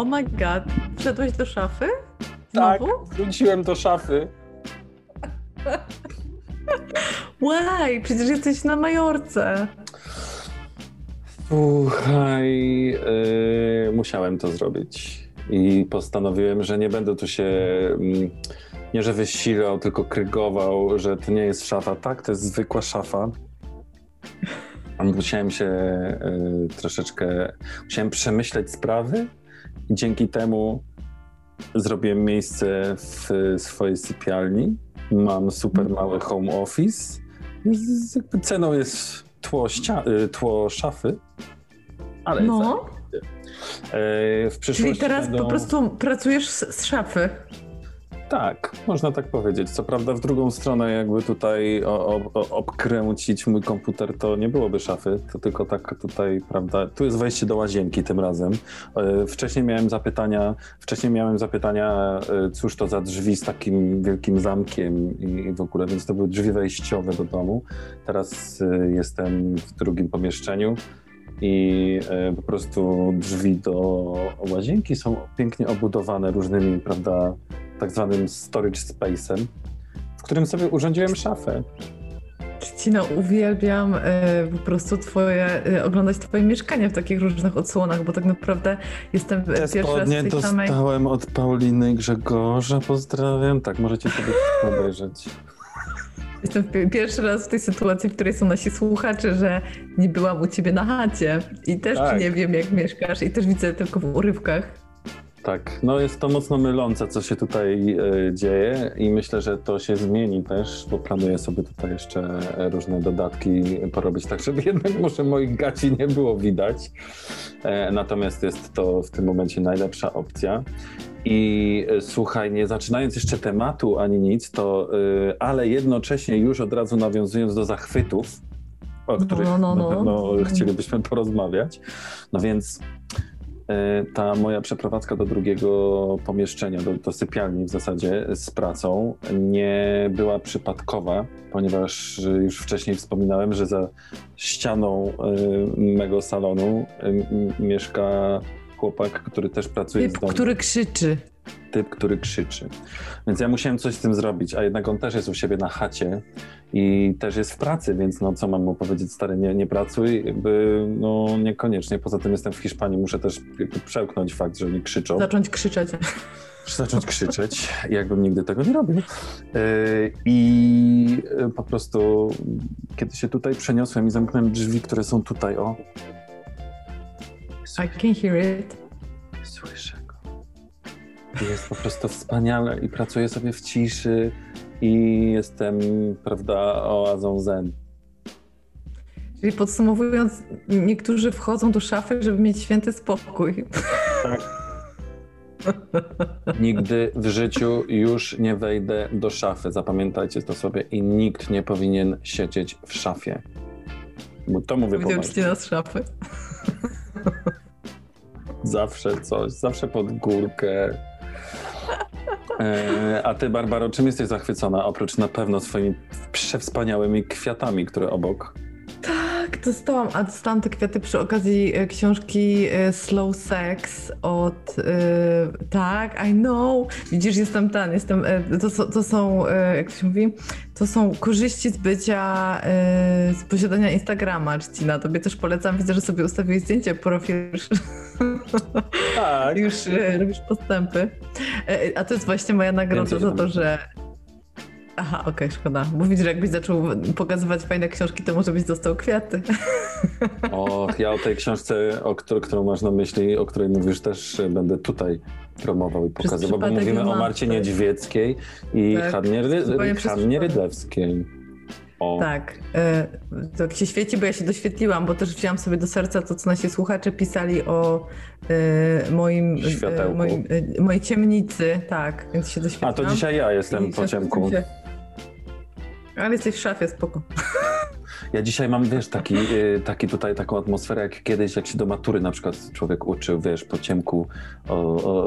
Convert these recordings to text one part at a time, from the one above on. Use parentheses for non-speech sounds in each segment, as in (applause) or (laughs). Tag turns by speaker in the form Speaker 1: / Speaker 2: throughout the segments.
Speaker 1: Oh my god, wszedłeś do szafy?
Speaker 2: Tak,
Speaker 1: Znowu?
Speaker 2: wróciłem do szafy. (laughs)
Speaker 1: Łaj, przecież jesteś na Majorce.
Speaker 2: Słuchaj, yy, musiałem to zrobić. I postanowiłem, że nie będę tu się mm, nie że wysilał, tylko krygował, że to nie jest szafa. Tak, to jest zwykła szafa. Musiałem się yy, troszeczkę, musiałem przemyśleć sprawy dzięki temu zrobiłem miejsce w swojej sypialni. Mam super mały home office. Z- z- Jakby ceną jest tło, ścia- y, tło szafy, ale
Speaker 1: No,
Speaker 2: za- e, w przyszłości
Speaker 1: czyli teraz
Speaker 2: będą...
Speaker 1: po prostu pracujesz z, z szafy.
Speaker 2: Tak, można tak powiedzieć. Co prawda w drugą stronę jakby tutaj o, o, obkręcić mój komputer, to nie byłoby szafy, to tylko tak tutaj, prawda, tu jest wejście do łazienki tym razem. E, Wcześniej miałem zapytania, wcześniej miałem zapytania, e, cóż to za drzwi z takim wielkim zamkiem i w ogóle, więc to były drzwi wejściowe do domu. Teraz e, jestem w drugim pomieszczeniu i po prostu drzwi do łazienki są pięknie obudowane różnymi, prawda, tak zwanym storage space'em, w którym sobie urządziłem szafę.
Speaker 1: Cina, uwielbiam e, po prostu twoje, e, oglądać twoje mieszkanie w takich różnych odsłonach, bo tak naprawdę jestem
Speaker 2: Te
Speaker 1: pierwszy raz w tej samej...
Speaker 2: dostałem od Pauliny Grzegorza, pozdrawiam. Tak, możecie sobie obejrzeć.
Speaker 1: Jestem pi- pierwszy raz w tej sytuacji, w której są nasi słuchacze, że nie byłam u ciebie na chacie i też
Speaker 2: Tak.
Speaker 1: nie wiem, jak mieszkasz i też widzę tylko w urywkach.
Speaker 2: Tak, no jest to mocno mylące, co się tutaj e, dzieje i myślę, że to się zmieni też, bo planuję sobie tutaj jeszcze różne dodatki porobić, tak żeby (laughs) jednak może moich gaci nie było widać. E, natomiast jest to w tym momencie najlepsza opcja. I e, słuchaj, nie zaczynając jeszcze tematu ani nic, to e, ale jednocześnie już od razu nawiązując do zachwytów, o
Speaker 1: No,
Speaker 2: których
Speaker 1: no, no,
Speaker 2: na
Speaker 1: no.
Speaker 2: pewno chcielibyśmy porozmawiać. No więc e, ta moja przeprowadzka do drugiego pomieszczenia, do, do sypialni w zasadzie z pracą nie była przypadkowa, ponieważ e, już wcześniej wspominałem, że za ścianą e, mego salonu e, mieszka chłopak, który też pracuje z
Speaker 1: Typ,
Speaker 2: domu
Speaker 1: który krzyczy.
Speaker 2: Typ, który krzyczy. Więc ja musiałem coś z tym zrobić, a jednak on też jest u siebie na chacie i też jest w pracy, więc no co mam mu powiedzieć, stary, nie, nie pracuj, jakby, no niekoniecznie. Poza tym jestem w Hiszpanii, muszę też przełknąć fakt, że oni krzyczą.
Speaker 1: Zacząć krzyczeć.
Speaker 2: Zacząć krzyczeć, jakbym nigdy tego nie robił. Yy, I yy, po prostu, kiedy się tutaj przeniosłem i zamknąłem drzwi, które są tutaj, o,
Speaker 1: I can hear it.
Speaker 2: Słyszę Jest po prostu wspaniale i pracuję sobie w ciszy i jestem, prawda, oazą zen.
Speaker 1: Czyli podsumowując, niektórzy wchodzą do szafy, żeby mieć święty spokój.
Speaker 2: Tak. (laughs) Nigdy w życiu już nie wejdę do szafy. Zapamiętajcie to sobie i nikt nie powinien siedzieć w szafie. Bo to mówię poważnie.
Speaker 1: ci z szafy.
Speaker 2: Zawsze coś, zawsze pod górkę. E, a ty, Barbaro, czym jesteś zachwycona? Oprócz na pewno swoimi przewspaniałymi kwiatami, które obok.
Speaker 1: Tak, dostałam, a dostałam te kwiaty przy okazji e, książki e, Slow Sex od... tak, I know. Widzisz, jestem ten, jestem... To, to są, jak się mówi, to są korzyści z bycia, z posiadania Instagrama, Czcina. Tobie też polecam, widzę, że sobie ustawiłeś zdjęcie, profil
Speaker 2: Tak.
Speaker 1: już e, robisz postępy. E, A to jest właśnie moja nagroda za to, że... Aha, okej, szkoda. Bo widzisz, że jakbyś zaczął pokazywać fajne książki, to może byś dostał kwiaty. (laughs)
Speaker 2: Och, ja o tej książce, o której, którą masz na myśli, o której mówisz, też e, będę tutaj promował i pokazywał, bo mówimy o Marcie
Speaker 1: tutaj.
Speaker 2: Niedźwieckiej i
Speaker 1: Tak,
Speaker 2: Hannie. Rydlewskiej. O,
Speaker 1: Tak, e, to się świeci, bo ja się doświetliłam, bo też wzięłam sobie do serca to, co nasi słuchacze pisali o e, moim, e, moim, mojej ciemnicy, tak, więc się doświetliłam.
Speaker 2: A to dzisiaj ja jestem po ciemku.
Speaker 1: się- Ale jesteś w szafie, spoko. (laughs)
Speaker 2: Ja dzisiaj mam, wiesz, taki, taki tutaj taką atmosferę jak kiedyś, jak się do matury na przykład człowiek uczył, wiesz, po ciemku o,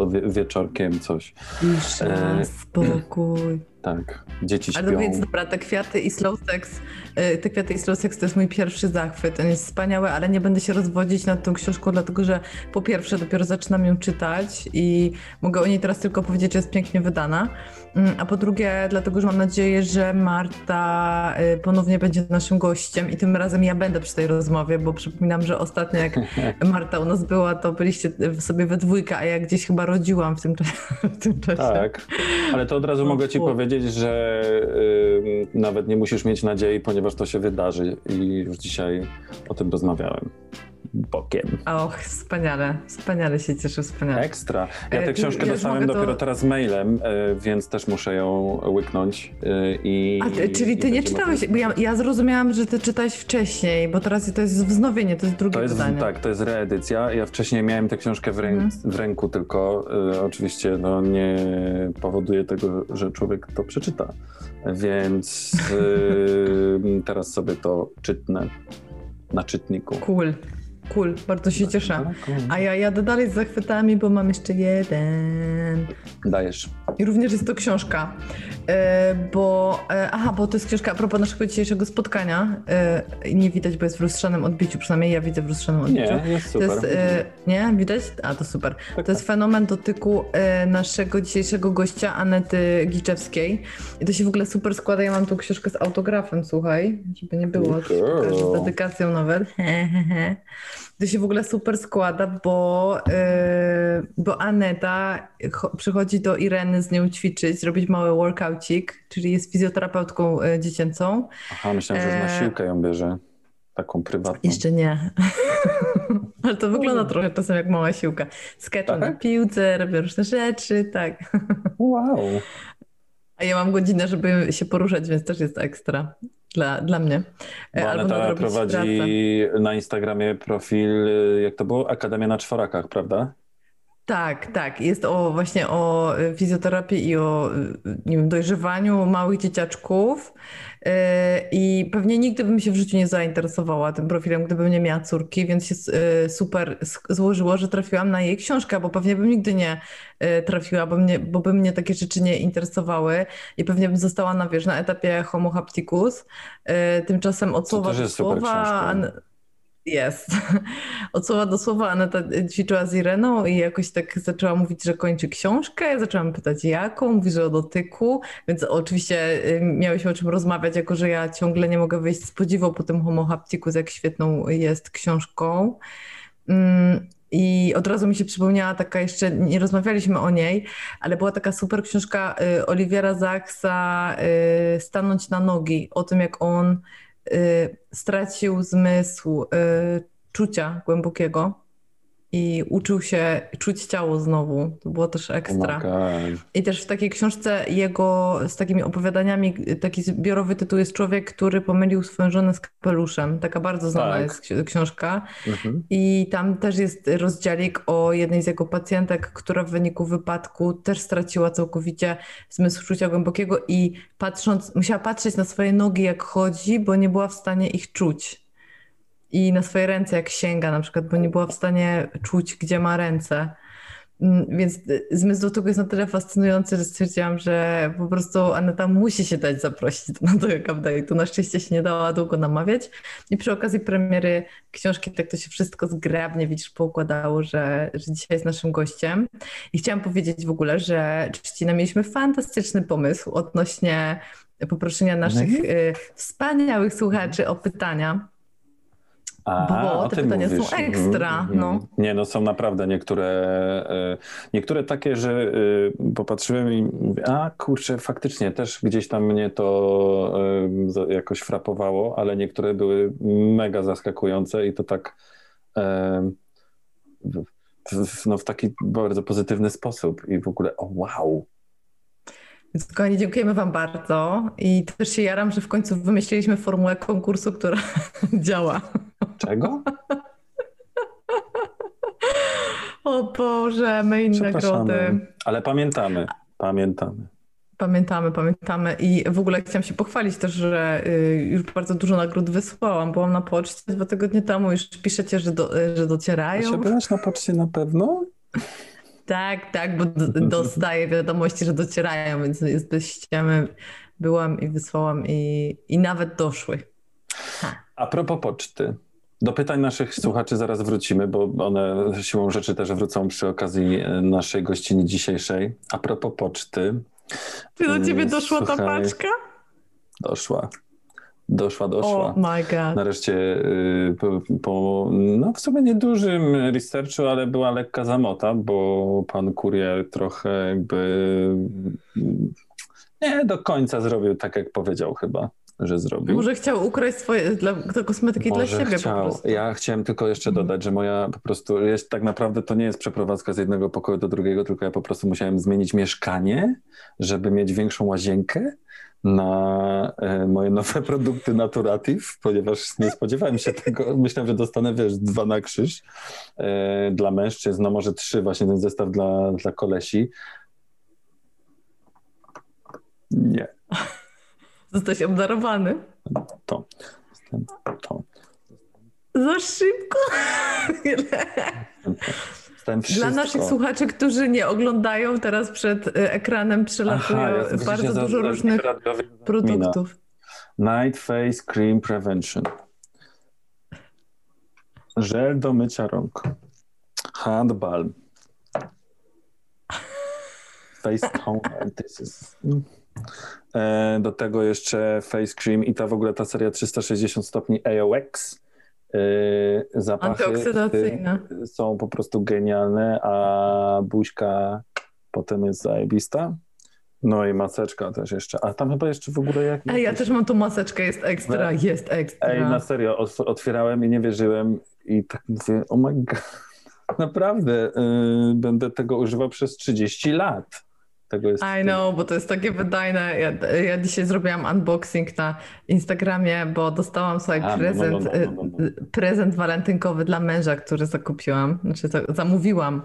Speaker 2: o wie, wieczorkiem coś.
Speaker 1: Cisza,
Speaker 2: E,
Speaker 1: spokój.
Speaker 2: Tak, dzieci
Speaker 1: Ale
Speaker 2: śpią.
Speaker 1: to więc dobra, te kwiaty i slow sex, e, te kwiaty i slow sex to jest mój pierwszy zachwyt. On jest wspaniały, ale nie będę się rozwodzić nad tą książką, dlatego że po pierwsze dopiero zaczynam ją czytać i mogę o niej teraz tylko powiedzieć, że jest pięknie wydana. Mm, A po drugie, dlatego że mam nadzieję, że Marta e, ponownie będzie naszym gościem i tym razem ja będę przy tej rozmowie, bo przypominam, że ostatnio jak (laughs) Marta u nas była, to byliście sobie we dwójkę, a ja gdzieś chyba rodziłam w tym czasie. W tym czasie.
Speaker 2: Tak, ale to od razu mogę ci
Speaker 1: fu.
Speaker 2: Powiedzieć, że y, nawet nie musisz mieć nadziei, ponieważ to się wydarzy i już dzisiaj o tym rozmawiałem. Bokiem.
Speaker 1: Och, wspaniale, wspaniale się cieszę, wspaniale.
Speaker 2: Ekstra. Ja
Speaker 1: E,
Speaker 2: tę książkę
Speaker 1: ja
Speaker 2: dostałem
Speaker 1: mogę to-
Speaker 2: dopiero teraz mailem, y, więc też muszę ją łyknąć. y, I,
Speaker 1: A ty, czyli
Speaker 2: i
Speaker 1: ty nie czytałeś, bo ja, ja zrozumiałam, że ty czytałeś wcześniej, bo teraz to jest wznowienie, to jest drugie
Speaker 2: To jest,
Speaker 1: wydanie.
Speaker 2: tak, to jest reedycja. Ja wcześniej miałem tę książkę w, ręk,
Speaker 1: Mhm.
Speaker 2: w ręku, tylko y, oczywiście no, nie powoduje tego, że człowiek to przeczyta. Więc y, (laughs) teraz sobie to czytnę na czytniku.
Speaker 1: Cool, cool, bardzo się cieszę. A ja jadę dalej z zachwytami, bo mam jeszcze jeden.
Speaker 2: Dajesz.
Speaker 1: I również jest to książka, e, bo, e, aha, bo to jest książka a propos naszego dzisiejszego spotkania. E, nie widać, bo jest w lustrzanym odbiciu, przynajmniej ja widzę w lustrzanym odbiciu.
Speaker 2: Nie, jest
Speaker 1: To
Speaker 2: super.
Speaker 1: jest, nie, widać? A, to super.
Speaker 2: Tak,
Speaker 1: To jest fenomen dotyku naszego dzisiejszego gościa, Anety Giczewskiej. I to się w ogóle super składa. Ja mam tą książkę z autografem, słuchaj, żeby nie było, z dedykacją nawet. (laughs) To się w ogóle super składa, bo, e, bo Aneta cho- przychodzi do Ireny z nią ćwiczyć, robić mały workoucik, czyli jest fizjoterapeutką e, dziecięcą.
Speaker 2: Aha, myślałem, że na
Speaker 1: e,
Speaker 2: siłkę ją bierze. Taką prywatną.
Speaker 1: Jeszcze nie. (laughs) Ale to wygląda trochę czasem jak mała siłka. Skaczą
Speaker 2: Tak?
Speaker 1: na piłce, robią różne rzeczy, tak.
Speaker 2: Wow.
Speaker 1: A ja mam godzinę, żeby się poruszać, więc też jest ekstra dla, dla mnie. E,
Speaker 2: Bo Aneta prowadzi
Speaker 1: pracę.
Speaker 2: na Instagramie profil, y, jak to było? Akademia na czworakach, prawda?
Speaker 1: Tak, tak. Jest o właśnie o y, fizjoterapii i o y, nie wiem, dojrzewaniu małych dzieciaczków. Y, I pewnie nigdy bym się w życiu nie zainteresowała tym profilem, gdybym nie miała córki, więc się y, super złożyło, że trafiłam na jej książkę, bo pewnie bym nigdy nie y, trafiła, bo mnie, bo by mnie takie rzeczy nie interesowały i pewnie bym została na, wiesz, na etapie homo hapticus. Y, Tymczasem od słowa do słowa...
Speaker 2: książka.
Speaker 1: Jest. (laughs) Od słowa do słowa Aneta ćwiczyła z Ireną i jakoś tak zaczęła mówić, że kończy książkę. Ja zaczęłam pytać jaką, mówi, że o dotyku, więc oczywiście miałyśmy o czym rozmawiać, jako że ja ciągle nie mogę wyjść z podziwu po tym Homo Hapticus, jak świetną jest książką. Mm, I od razu mi się przypomniała taka jeszcze, nie rozmawialiśmy o niej, ale była taka super książka y, Oliwiera Zachsa y, Stanąć na nogi, o tym jak on stracił zmysł y, czucia głębokiego i uczył się czuć ciało znowu. To było też ekstra.
Speaker 2: Oh.
Speaker 1: I też w takiej książce jego z takimi opowiadaniami, taki zbiorowy tytuł jest Człowiek, który pomylił swoją żonę z kapeluszem. Taka bardzo znana
Speaker 2: Tak.
Speaker 1: jest ksi- książka.
Speaker 2: Mhm.
Speaker 1: I tam też jest rozdziałik o jednej z jego pacjentek, która w wyniku wypadku też straciła całkowicie zmysł czucia głębokiego i patrząc, musiała patrzeć na swoje nogi jak chodzi, bo nie była w stanie ich czuć. I na swoje ręce jak sięga na przykład, bo nie była w stanie czuć, gdzie ma ręce. Mm, Więc y, zmysł dotyku jest na tyle fascynujący, że stwierdziłam, że po prostu Aneta musi się dać zaprosić na tego update'u. Na szczęście się nie dała długo namawiać. I przy okazji premiery książki tak to się wszystko zgrabnie, widzisz, poukładało, że, że dzisiaj jest naszym gościem. I chciałam powiedzieć w ogóle, że Trzcina mieliśmy fantastyczny pomysł odnośnie poproszenia naszych y, wspaniałych słuchaczy o pytania.
Speaker 2: A,
Speaker 1: Bo te pytania są
Speaker 2: mówisz. Mhm,
Speaker 1: ekstra,
Speaker 2: mhm.
Speaker 1: no.
Speaker 2: Nie, no są naprawdę niektóre, e, niektóre takie, że e, popatrzyłem i mówię, a kurczę, faktycznie też gdzieś tam mnie to e, jakoś frapowało, ale niektóre były mega zaskakujące i to tak no, w taki bardzo pozytywny sposób i w ogóle, o wow,
Speaker 1: Więc kochani, dziękujemy Wam bardzo i też się jaram, że w końcu wymyśliliśmy formułę konkursu, która (laughs) działa.
Speaker 2: Czego?
Speaker 1: O Boże, main nagrody.
Speaker 2: Przepraszamy. Ale pamiętamy, pamiętamy.
Speaker 1: Pamiętamy, pamiętamy i w ogóle chciałam się pochwalić też, że y, już bardzo dużo nagród wysłałam. Byłam na poczcie dwa tygodnie temu, już piszecie, że, do, y, że docierają.
Speaker 2: się byłaś na poczcie na pewno?
Speaker 1: Tak, tak, bo dostaję wiadomości, że docierają, więc jest bez ściemy. Byłam i wysłałam i, i nawet doszły.
Speaker 2: A propos poczty. Do pytań naszych słuchaczy zaraz wrócimy, bo one siłą rzeczy też wrócą przy okazji e, naszej gościni dzisiejszej. A propos poczty.
Speaker 1: Czy do ciebie
Speaker 2: Mm,
Speaker 1: doszła ta
Speaker 2: słuchaj,
Speaker 1: paczka?
Speaker 2: Doszła. Doszła, doszła.
Speaker 1: Oh my god.
Speaker 2: Nareszcie y, po, po no w sumie niedużym researchu, ale była lekka zamota, bo pan kurier trochę jakby mm, nie do końca zrobił tak, jak powiedział chyba, że zrobił.
Speaker 1: Może chciał ukraść swoje dla, kosmetyki dla
Speaker 2: Może
Speaker 1: siebie po
Speaker 2: chciał.
Speaker 1: prostu.
Speaker 2: Ja chciałem tylko jeszcze
Speaker 1: Mhm.
Speaker 2: dodać, że moja po prostu jest tak naprawdę to nie jest przeprowadzka z jednego pokoju do drugiego, tylko ja po prostu musiałem zmienić mieszkanie, żeby mieć większą łazienkę na e, moje nowe (laughs) produkty Naturative, ponieważ nie spodziewałem się tego. Myślałem, że dostanę, wiesz, dwa na krzyż e, dla mężczyzn, no może trzy, właśnie ten zestaw dla, dla kolesi. Nie, (laughs)
Speaker 1: Zostałeś obdarowany.
Speaker 2: to. to.
Speaker 1: Za szybko. (laughs) Dla naszych słuchaczy, którzy nie oglądają, teraz przed y, ekranem przelatują
Speaker 2: Aha, ja
Speaker 1: bardzo dużo
Speaker 2: za-
Speaker 1: różnych produktów.
Speaker 2: Night Face Cream Prevention. Żel do mycia rąk. Hand balm. Face toner. This is... E, do tego jeszcze face cream i ta w ogóle ta seria 360 stopni AOX. E, zapachy
Speaker 1: Antyoksydacyjne.
Speaker 2: są po prostu genialne, a buźka potem jest zajebista. No i maseczka też jeszcze. A tam chyba jeszcze w ogóle jak...
Speaker 1: Ej, ja też mam tu maseczkę, jest ekstra,
Speaker 2: No.
Speaker 1: jest ekstra.
Speaker 2: Ej, na serio, otwierałem i nie wierzyłem i tak mówię, oh my god, (laughs) naprawdę, y, będę tego używał przez 30 lat. Tego jest
Speaker 1: I know, bo to jest takie wydajne. Ja, ja dzisiaj zrobiłam unboxing na Instagramie, bo dostałam sobie
Speaker 2: A, no, no,
Speaker 1: prezent,
Speaker 2: no, no, no, no.
Speaker 1: y, prezent walentynkowy dla męża, który zakupiłam, znaczy za, zamówiłam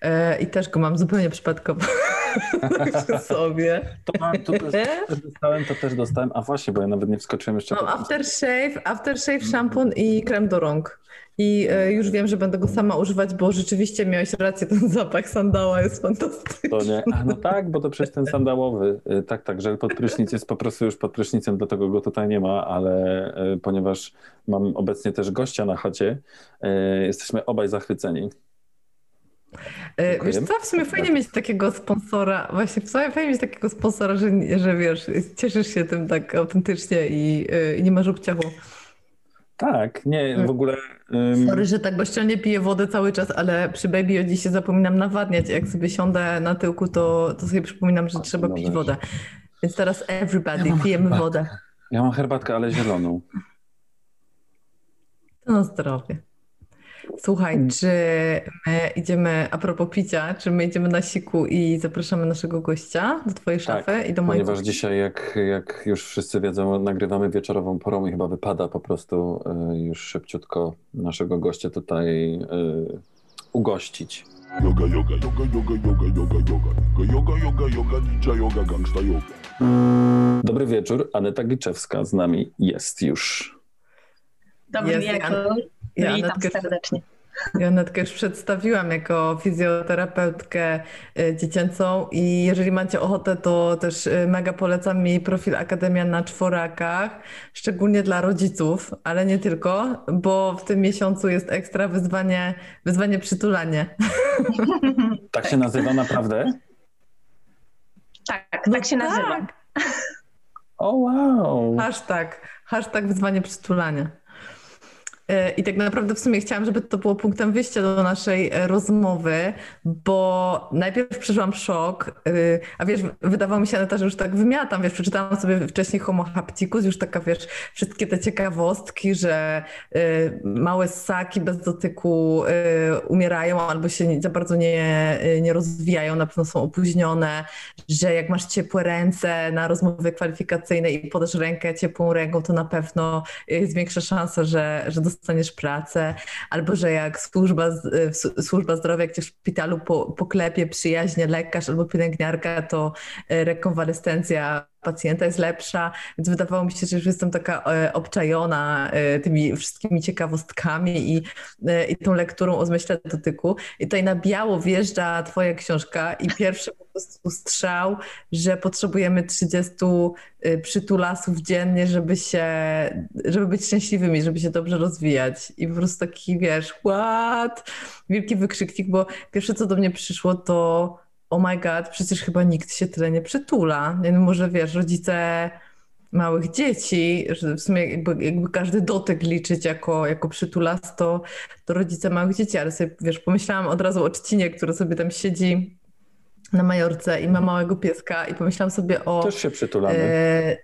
Speaker 1: E, i też go mam zupełnie przypadkowo (laughs) przy sobie.
Speaker 2: To, mam, to, też, też dostałem, to też dostałem, a właśnie, bo ja nawet nie wskoczyłem jeszcze.
Speaker 1: Mam aftershave, aftershave, szampon i krem do rąk. I e, już wiem, że będę go sama używać, bo rzeczywiście miałeś rację, ten zapach sandała jest fantastyczny.
Speaker 2: To nie. A no tak, bo to przecież ten sandałowy. Y, Tak, tak, żel pod prysznic jest po prostu już pod prysznicem, dlatego go tutaj nie ma, ale y, ponieważ mam obecnie też gościa na chacie, jesteśmy obaj zachwyceni.
Speaker 1: E, Wiesz
Speaker 2: Dziękuję.
Speaker 1: co, w sumie fajnie mieć takiego sponsora, właśnie w sumie fajnie mieć takiego sponsora, że, że wiesz, cieszysz się tym tak autentycznie i, e, i nie masz obciachu.
Speaker 2: Tak, nie, w ogóle... ym,
Speaker 1: Sorry, że tak bezczelnie piję wodę cały czas, ale przy Baby Odzi się zapominam nawadniać. Jak sobie siądę na tyłku, to, to sobie przypominam, że
Speaker 2: A,
Speaker 1: trzeba pić
Speaker 2: wiesz.
Speaker 1: wodę. Więc teraz everybody,
Speaker 2: Ja
Speaker 1: pijemy
Speaker 2: herbatkę.
Speaker 1: wodę.
Speaker 2: Ja mam herbatkę, ale zieloną.
Speaker 1: To na zdrowie. Słuchaj,
Speaker 2: Mm.
Speaker 1: czy my idziemy, a propos picia, czy my idziemy na siku i zapraszamy naszego gościa do twojej
Speaker 2: Tak,
Speaker 1: szafy i do mojej
Speaker 2: Ponieważ dzisiaj, jak, jak już wszyscy wiedzą, nagrywamy wieczorową porą i chyba wypada po prostu y, już szybciutko naszego gościa tutaj y, ugościć.
Speaker 3: Yoga, yoga, yoga, yoga, yoga, yoga, yoga, yoga, yoga, yoga, ninja yoga, gangsta yoga.
Speaker 2: Dobry wieczór, Aneta Giczewska z nami jest już.
Speaker 4: Dobry
Speaker 1: Jest,
Speaker 4: wieczór.
Speaker 1: Ja
Speaker 4: Witam
Speaker 1: Anetkę,
Speaker 4: serdecznie.
Speaker 1: ja Anetkę już przedstawiłam jako fizjoterapeutkę y, dziecięcą i jeżeli macie ochotę, to też y, mega polecam jej profil Akademia na Czworakach, szczególnie dla rodziców, ale nie tylko, bo w tym miesiącu jest ekstra wyzwanie, wyzwanie przytulanie. (laughs)
Speaker 2: Tak się nazywa naprawdę?
Speaker 4: Tak,
Speaker 1: No
Speaker 4: tak się nazywa.
Speaker 2: O wow!
Speaker 1: Hashtag, hashtag wyzwanie przytulania. E, I tak naprawdę w sumie chciałam, żeby to było punktem wyjścia do naszej e, rozmowy, bo najpierw przeżyłam szok, e, a wiesz, wydawało mi się, Aneta, że już tak wymiatam, wiesz, przeczytałam sobie wcześniej Homo hapticus, już taka, wiesz, wszystkie te ciekawostki, że małe ssaki bez dotyku umierają albo się za bardzo nie, nie rozwijają, na pewno są opóźnione, że jak masz ciepłe ręce na rozmowie kwalifikacyjnej i podasz rękę ciepłą ręką, to na pewno jest większa szansa, że, że dostaniesz pracę, albo że jak służba, służba zdrowia, cię w szpitalu po, poklepie przyjaźnie lekarz albo pielęgniarka, to e, rekonwalescencja pacjenta jest lepsza, więc wydawało mi się, że już jestem taka e, obczajona e, tymi wszystkimi ciekawostkami i, e, i tą lekturą o zmyśle dotyku. I tutaj na biało wjeżdża twoja książka i pierwszy po prostu strzał, że potrzebujemy 30 przytulasów dziennie, żeby się, żeby być szczęśliwymi, żeby się dobrze rozwijać. I po prostu taki, wiesz, what? Wielki wykrzyknik, bo pierwsze co do mnie przyszło to oh my god, przecież chyba nikt się tyle nie przytula. Nie, no może wiesz, rodzice małych dzieci, że w sumie jakby, jakby każdy dotyk liczyć jako, jako przytulas, to, to rodzice małych dzieci, ale sobie wiesz, pomyślałam od razu o Czcinie, który sobie tam siedzi na Majorce i ma małego pieska i pomyślałam sobie o...
Speaker 2: Też się przytulamy. E,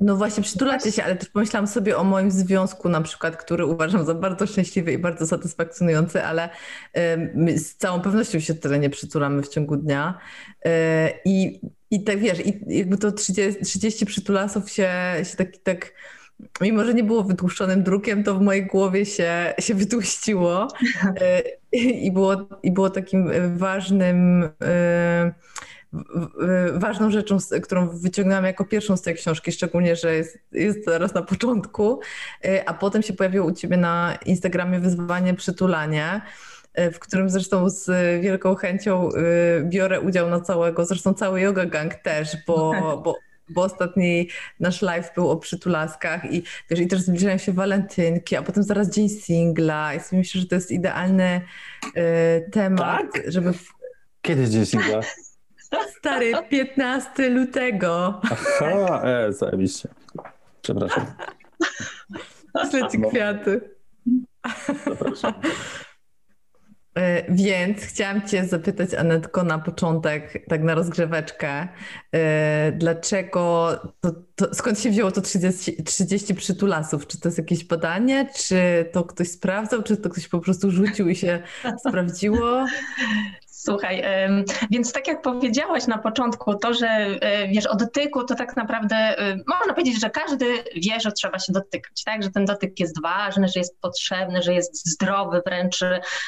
Speaker 1: no właśnie, przytulacie się, ale też pomyślałam sobie o moim związku na przykład, który uważam za bardzo szczęśliwy i bardzo satysfakcjonujący, ale z całą pewnością się tyle nie przytulamy w ciągu dnia. E, I, i tak wiesz, i jakby to 30, 30 przytulasów się, się tak, tak mimo że nie było wytłuszczonym drukiem, to w mojej głowie się, się wytłuściło e, i było, i było takim ważnym e, ważną rzeczą, którą wyciągnęłam jako pierwszą z tej książki, szczególnie, że jest, jest teraz na początku, e, a potem się pojawiło u ciebie na Instagramie wyzwanie przytulanie e, w którym zresztą z wielką chęcią e, biorę udział na całego, zresztą cały Yoga Gang też, bo, bo, bo ostatni nasz live był o przytulaskach i wiesz, i też zbliżają się walentynki, a potem zaraz dzień singla i myślę, że to jest idealny temat,
Speaker 2: tak?
Speaker 1: żeby...
Speaker 2: Kiedy dzień singla?
Speaker 1: Stary, 15 lutego.
Speaker 2: Aha, e, zajebiście. Przepraszam.
Speaker 1: Ślę ci kwiaty. Zapraszam. E, więc chciałam Cię zapytać, Anetko, na początek, tak na rozgrzeweczkę, e, dlaczego, to, to, skąd się wzięło to 30, 30 przytulasów? Czy to jest jakieś badanie, czy to ktoś sprawdzał, czy to ktoś po prostu rzucił i się (laughs) sprawdziło?
Speaker 4: Słuchaj, więc tak jak powiedziałaś na początku, to, że e, wiesz, o dotyku, to tak naprawdę e, można powiedzieć, że każdy wie, że trzeba się dotykać, tak? Że ten dotyk jest ważny, że jest potrzebny, że jest zdrowy, wręcz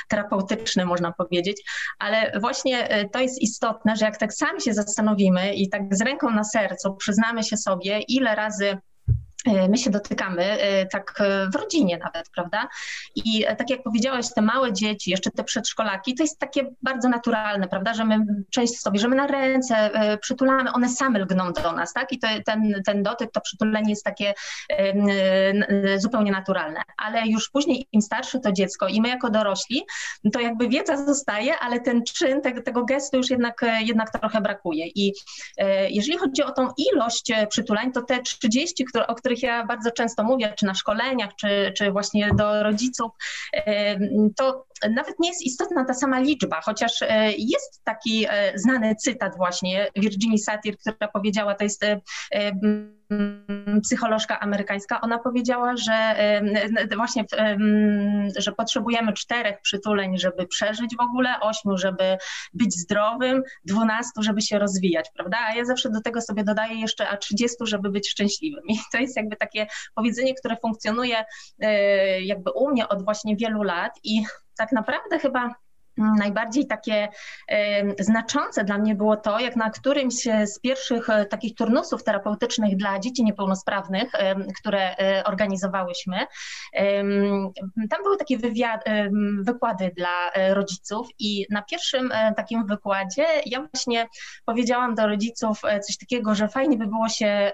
Speaker 4: terapeutyczny, można powiedzieć. Ale właśnie e, to jest istotne, że jak tak sami się zastanowimy i tak z ręką na sercu przyznamy się sobie, ile razy my się dotykamy e, tak e, w rodzinie nawet, prawda? I tak jak powiedziałeś, te małe dzieci, jeszcze te przedszkolaki, to jest takie bardzo naturalne, prawda, że my część sobie, że my na ręce przytulamy, one same lgną do nas, tak? I to, ten, ten dotyk, to przytulenie jest takie zupełnie naturalne. Ale już później im starsze to dziecko i my jako dorośli, to jakby wiedza zostaje, ale ten czyn tego, tego gestu już jednak, jednak trochę brakuje. I jeżeli chodzi o tą ilość przytulań, to te 30, które, o których których ja bardzo często mówię, czy na szkoleniach, czy, czy właśnie do rodziców, to nawet nie jest istotna ta sama liczba, chociaż e, jest taki e, znany cytat właśnie Virginia Satir, która powiedziała, to jest e, psycholożka amerykańska, ona powiedziała, że właśnie, że potrzebujemy czterech przytuleń, żeby przeżyć w ogóle, ośmiu, żeby być zdrowym, dwunastu, żeby się rozwijać, prawda? A ja zawsze do tego sobie dodaję jeszcze, a trzydziestu, żeby być szczęśliwym. I to jest jakby takie powiedzenie, które funkcjonuje jakby u mnie od właśnie wielu lat i tak naprawdę chyba Najbardziej takie znaczące dla mnie było to, jak na którymś z pierwszych e, takich turnusów terapeutycznych dla dzieci niepełnosprawnych, które e, organizowałyśmy, tam były takie wykłady dla e, rodziców i na pierwszym takim wykładzie ja właśnie powiedziałam do rodziców coś takiego, że fajnie by było się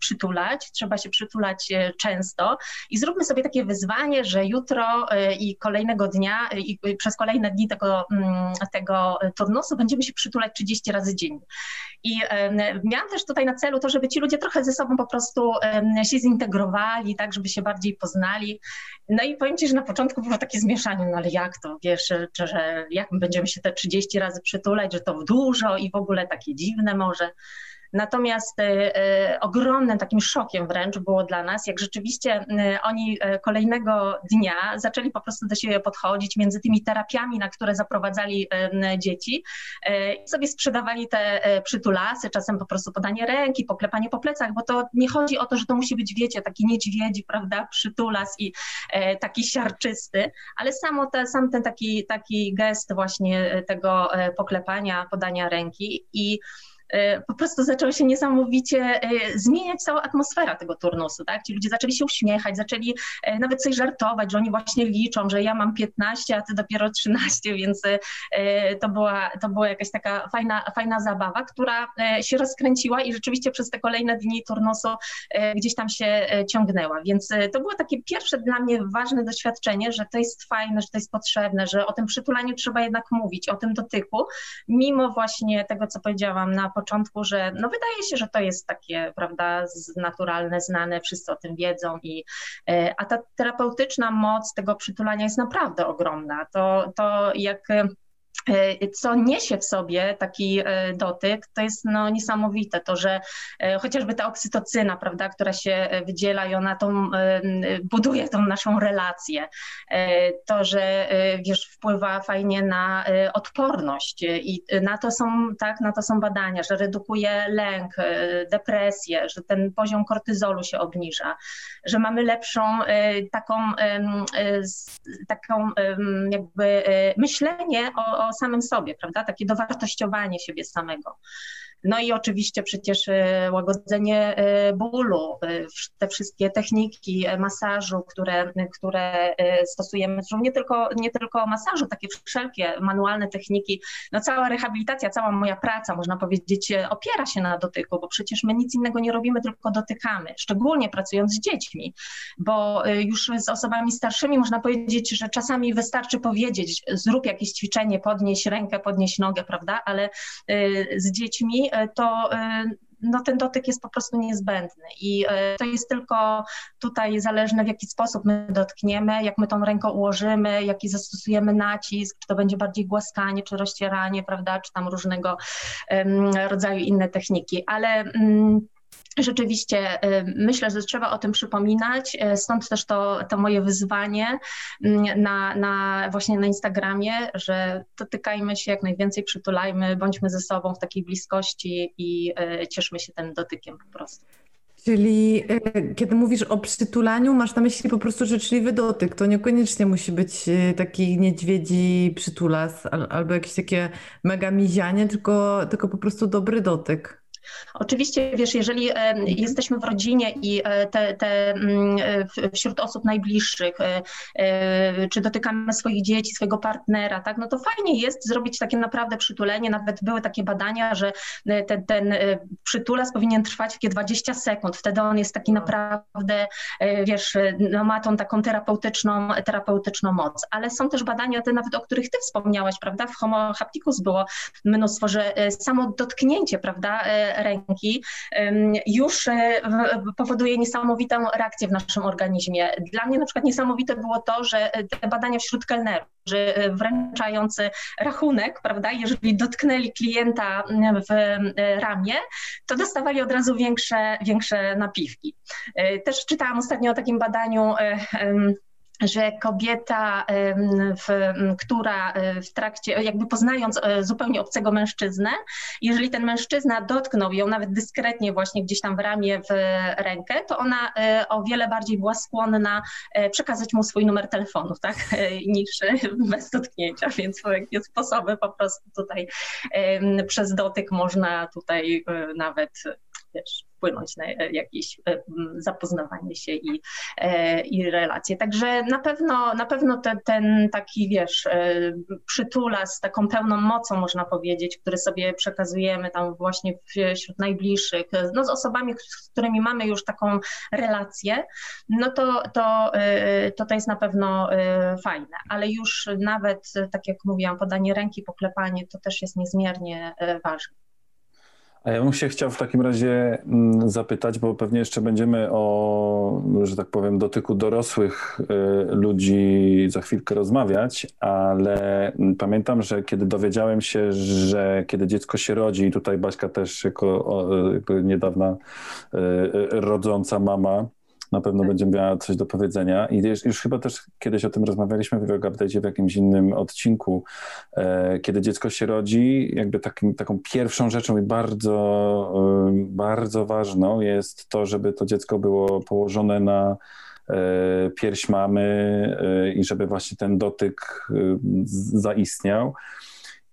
Speaker 4: przytulać, trzeba się przytulać często i zróbmy sobie takie wyzwanie, że jutro i kolejnego dnia i przez kolejne kolejne dni tego, mm, tego turnusu będziemy się przytulać 30 razy dziennie. I miałam też tutaj na celu to, żeby ci ludzie trochę ze sobą po prostu się zintegrowali, tak, żeby się bardziej poznali. No i powiem Ci, że na początku było takie zmieszanie, no ale jak to, wiesz, że, że jak będziemy się te 30 razy przytulać, że to dużo i w ogóle takie dziwne może. Natomiast e, e, ogromnym takim szokiem wręcz było dla nas, jak rzeczywiście e, oni kolejnego dnia zaczęli po prostu do siebie podchodzić między tymi terapiami, na które zaprowadzali dzieci i sobie sprzedawali te przytulasy, czasem po prostu podanie ręki, poklepanie po plecach, bo to nie chodzi o to, że to musi być, wiecie, taki niedźwiedzi, prawda, przytulas i taki siarczysty, ale samo te, sam ten taki, taki gest właśnie tego poklepania, podania ręki i po prostu zaczęło się niesamowicie e, zmieniać cała atmosfera tego turnusu, tak? Ci ludzie zaczęli się uśmiechać, zaczęli e, nawet coś żartować, że oni właśnie liczą, że ja mam 15, a ty dopiero 13, więc to była, to była jakaś taka fajna, fajna zabawa, która się rozkręciła i rzeczywiście przez te kolejne dni turnusu gdzieś tam się ciągnęła, więc to było takie pierwsze dla mnie ważne doświadczenie, że to jest fajne, że to jest potrzebne, że o tym przytulaniu trzeba jednak mówić, o tym dotyku, mimo właśnie tego, co powiedziałam na początku, że no wydaje się, że to jest takie, prawda, naturalne, znane, wszyscy o tym wiedzą, i, e, a ta terapeutyczna moc tego przytulania jest naprawdę ogromna. To, to jak co niesie w sobie taki e, dotyk, to jest no, niesamowite. To, że e, chociażby ta oksytocyna, prawda, która się wydziela i ona tą, buduje tą naszą relację. To, że wiesz, wpływa fajnie na odporność i na to są, tak, na to są badania, że redukuje lęk, depresję, że ten poziom kortyzolu się obniża, że mamy lepszą taką, taką jakby myślenie o, o samym sobie, prawda? Takie dowartościowanie siebie samego. No i oczywiście przecież e, łagodzenie e, bólu, e, te wszystkie techniki masażu, które, które stosujemy, zresztą nie tylko, nie tylko masażu, takie wszelkie manualne techniki, no cała rehabilitacja, cała moja praca, można powiedzieć, opiera się na dotyku, bo przecież my nic innego nie robimy, tylko dotykamy, szczególnie pracując z dziećmi, bo już z osobami starszymi można powiedzieć, że czasami wystarczy powiedzieć, zrób jakieś ćwiczenie, podnieś rękę, podnieś nogę, prawda, ale z dziećmi E, to e, no, ten dotyk jest po prostu niezbędny i e, to jest tylko tutaj zależne w jaki sposób my dotkniemy, jak my tą ręką ułożymy, jaki zastosujemy nacisk, czy to będzie bardziej głaskanie, czy rozcieranie, prawda, czy tam różnego rodzaju inne techniki, ale mm, Rzeczywiście y, myślę, że trzeba o tym przypominać, y, stąd też to, to moje wyzwanie mm, na, na właśnie na Instagramie, że dotykajmy się jak najwięcej, przytulajmy, bądźmy ze sobą w takiej bliskości i y, cieszmy się tym dotykiem po prostu.
Speaker 1: Czyli kiedy mówisz o przytulaniu, masz na myśli po prostu życzliwy dotyk. To niekoniecznie musi być taki niedźwiedzi przytulas albo jakieś takie mega mizianie, tylko, tylko po prostu dobry dotyk.
Speaker 4: Oczywiście, wiesz, jeżeli e, jesteśmy w rodzinie i e, te, te mm, e, wśród osób najbliższych, czy dotykamy swoich dzieci, swojego partnera, tak, no to fajnie jest zrobić takie naprawdę przytulenie. Nawet były takie badania, że ten, ten przytulas powinien trwać takie 20 sekund. Wtedy on jest taki naprawdę, wiesz, no ma tą taką terapeutyczną, terapeutyczną moc. Ale są też badania, te nawet o których ty wspomniałaś, prawda? W Homo hapticus było mnóstwo, że samo dotknięcie, prawda, ręki już e, powoduje niesamowitą reakcję w naszym organizmie. Dla mnie na przykład niesamowite było to, że te badania wśród kelnerów, że e, wręczający rachunek, prawda, jeżeli dotknęli klienta w e, ramię, to dostawali od razu większe, większe napiwki. Też czytałam ostatnio o takim badaniu że kobieta, w, która e, w trakcie, jakby poznając e, zupełnie obcego mężczyznę, jeżeli ten mężczyzna dotknął ją nawet dyskretnie właśnie gdzieś tam w ramię, w rękę, to ona e, o wiele bardziej była skłonna przekazać mu swój numer telefonu, tak, niż (laughs) bez dotknięcia, więc jakie sposoby po prostu tutaj przez dotyk można tutaj nawet, wiesz, wpłynąć na jakieś zapoznawanie się i, i relacje. Także na pewno, na pewno te, ten taki, wiesz, przytula z taką pełną mocą, można powiedzieć, który sobie przekazujemy tam właśnie wśród najbliższych, no z osobami, z którymi mamy już taką relację, no to to, to, to jest na pewno fajne, ale już nawet, tak jak mówiłam, podanie ręki, poklepanie, to też jest niezmiernie ważne.
Speaker 2: A ja bym się chciał w takim razie mm, zapytać, bo pewnie jeszcze będziemy o, że tak powiem, dotyku dorosłych y, ludzi za chwilkę rozmawiać, ale mm, pamiętam, że kiedy dowiedziałem się, że kiedy dziecko się rodzi, i tutaj Baśka też jako niedawna y, y, rodząca mama, na pewno tak. będzie miała coś do powiedzenia. I już, już, chyba też kiedyś o tym rozmawialiśmy w Update w jakimś innym odcinku. E, kiedy dziecko się rodzi, jakby takim, taką pierwszą rzeczą i bardzo, bardzo ważną jest to, żeby to dziecko było położone na e, pierś mamy e, i żeby właśnie ten dotyk zaistniał.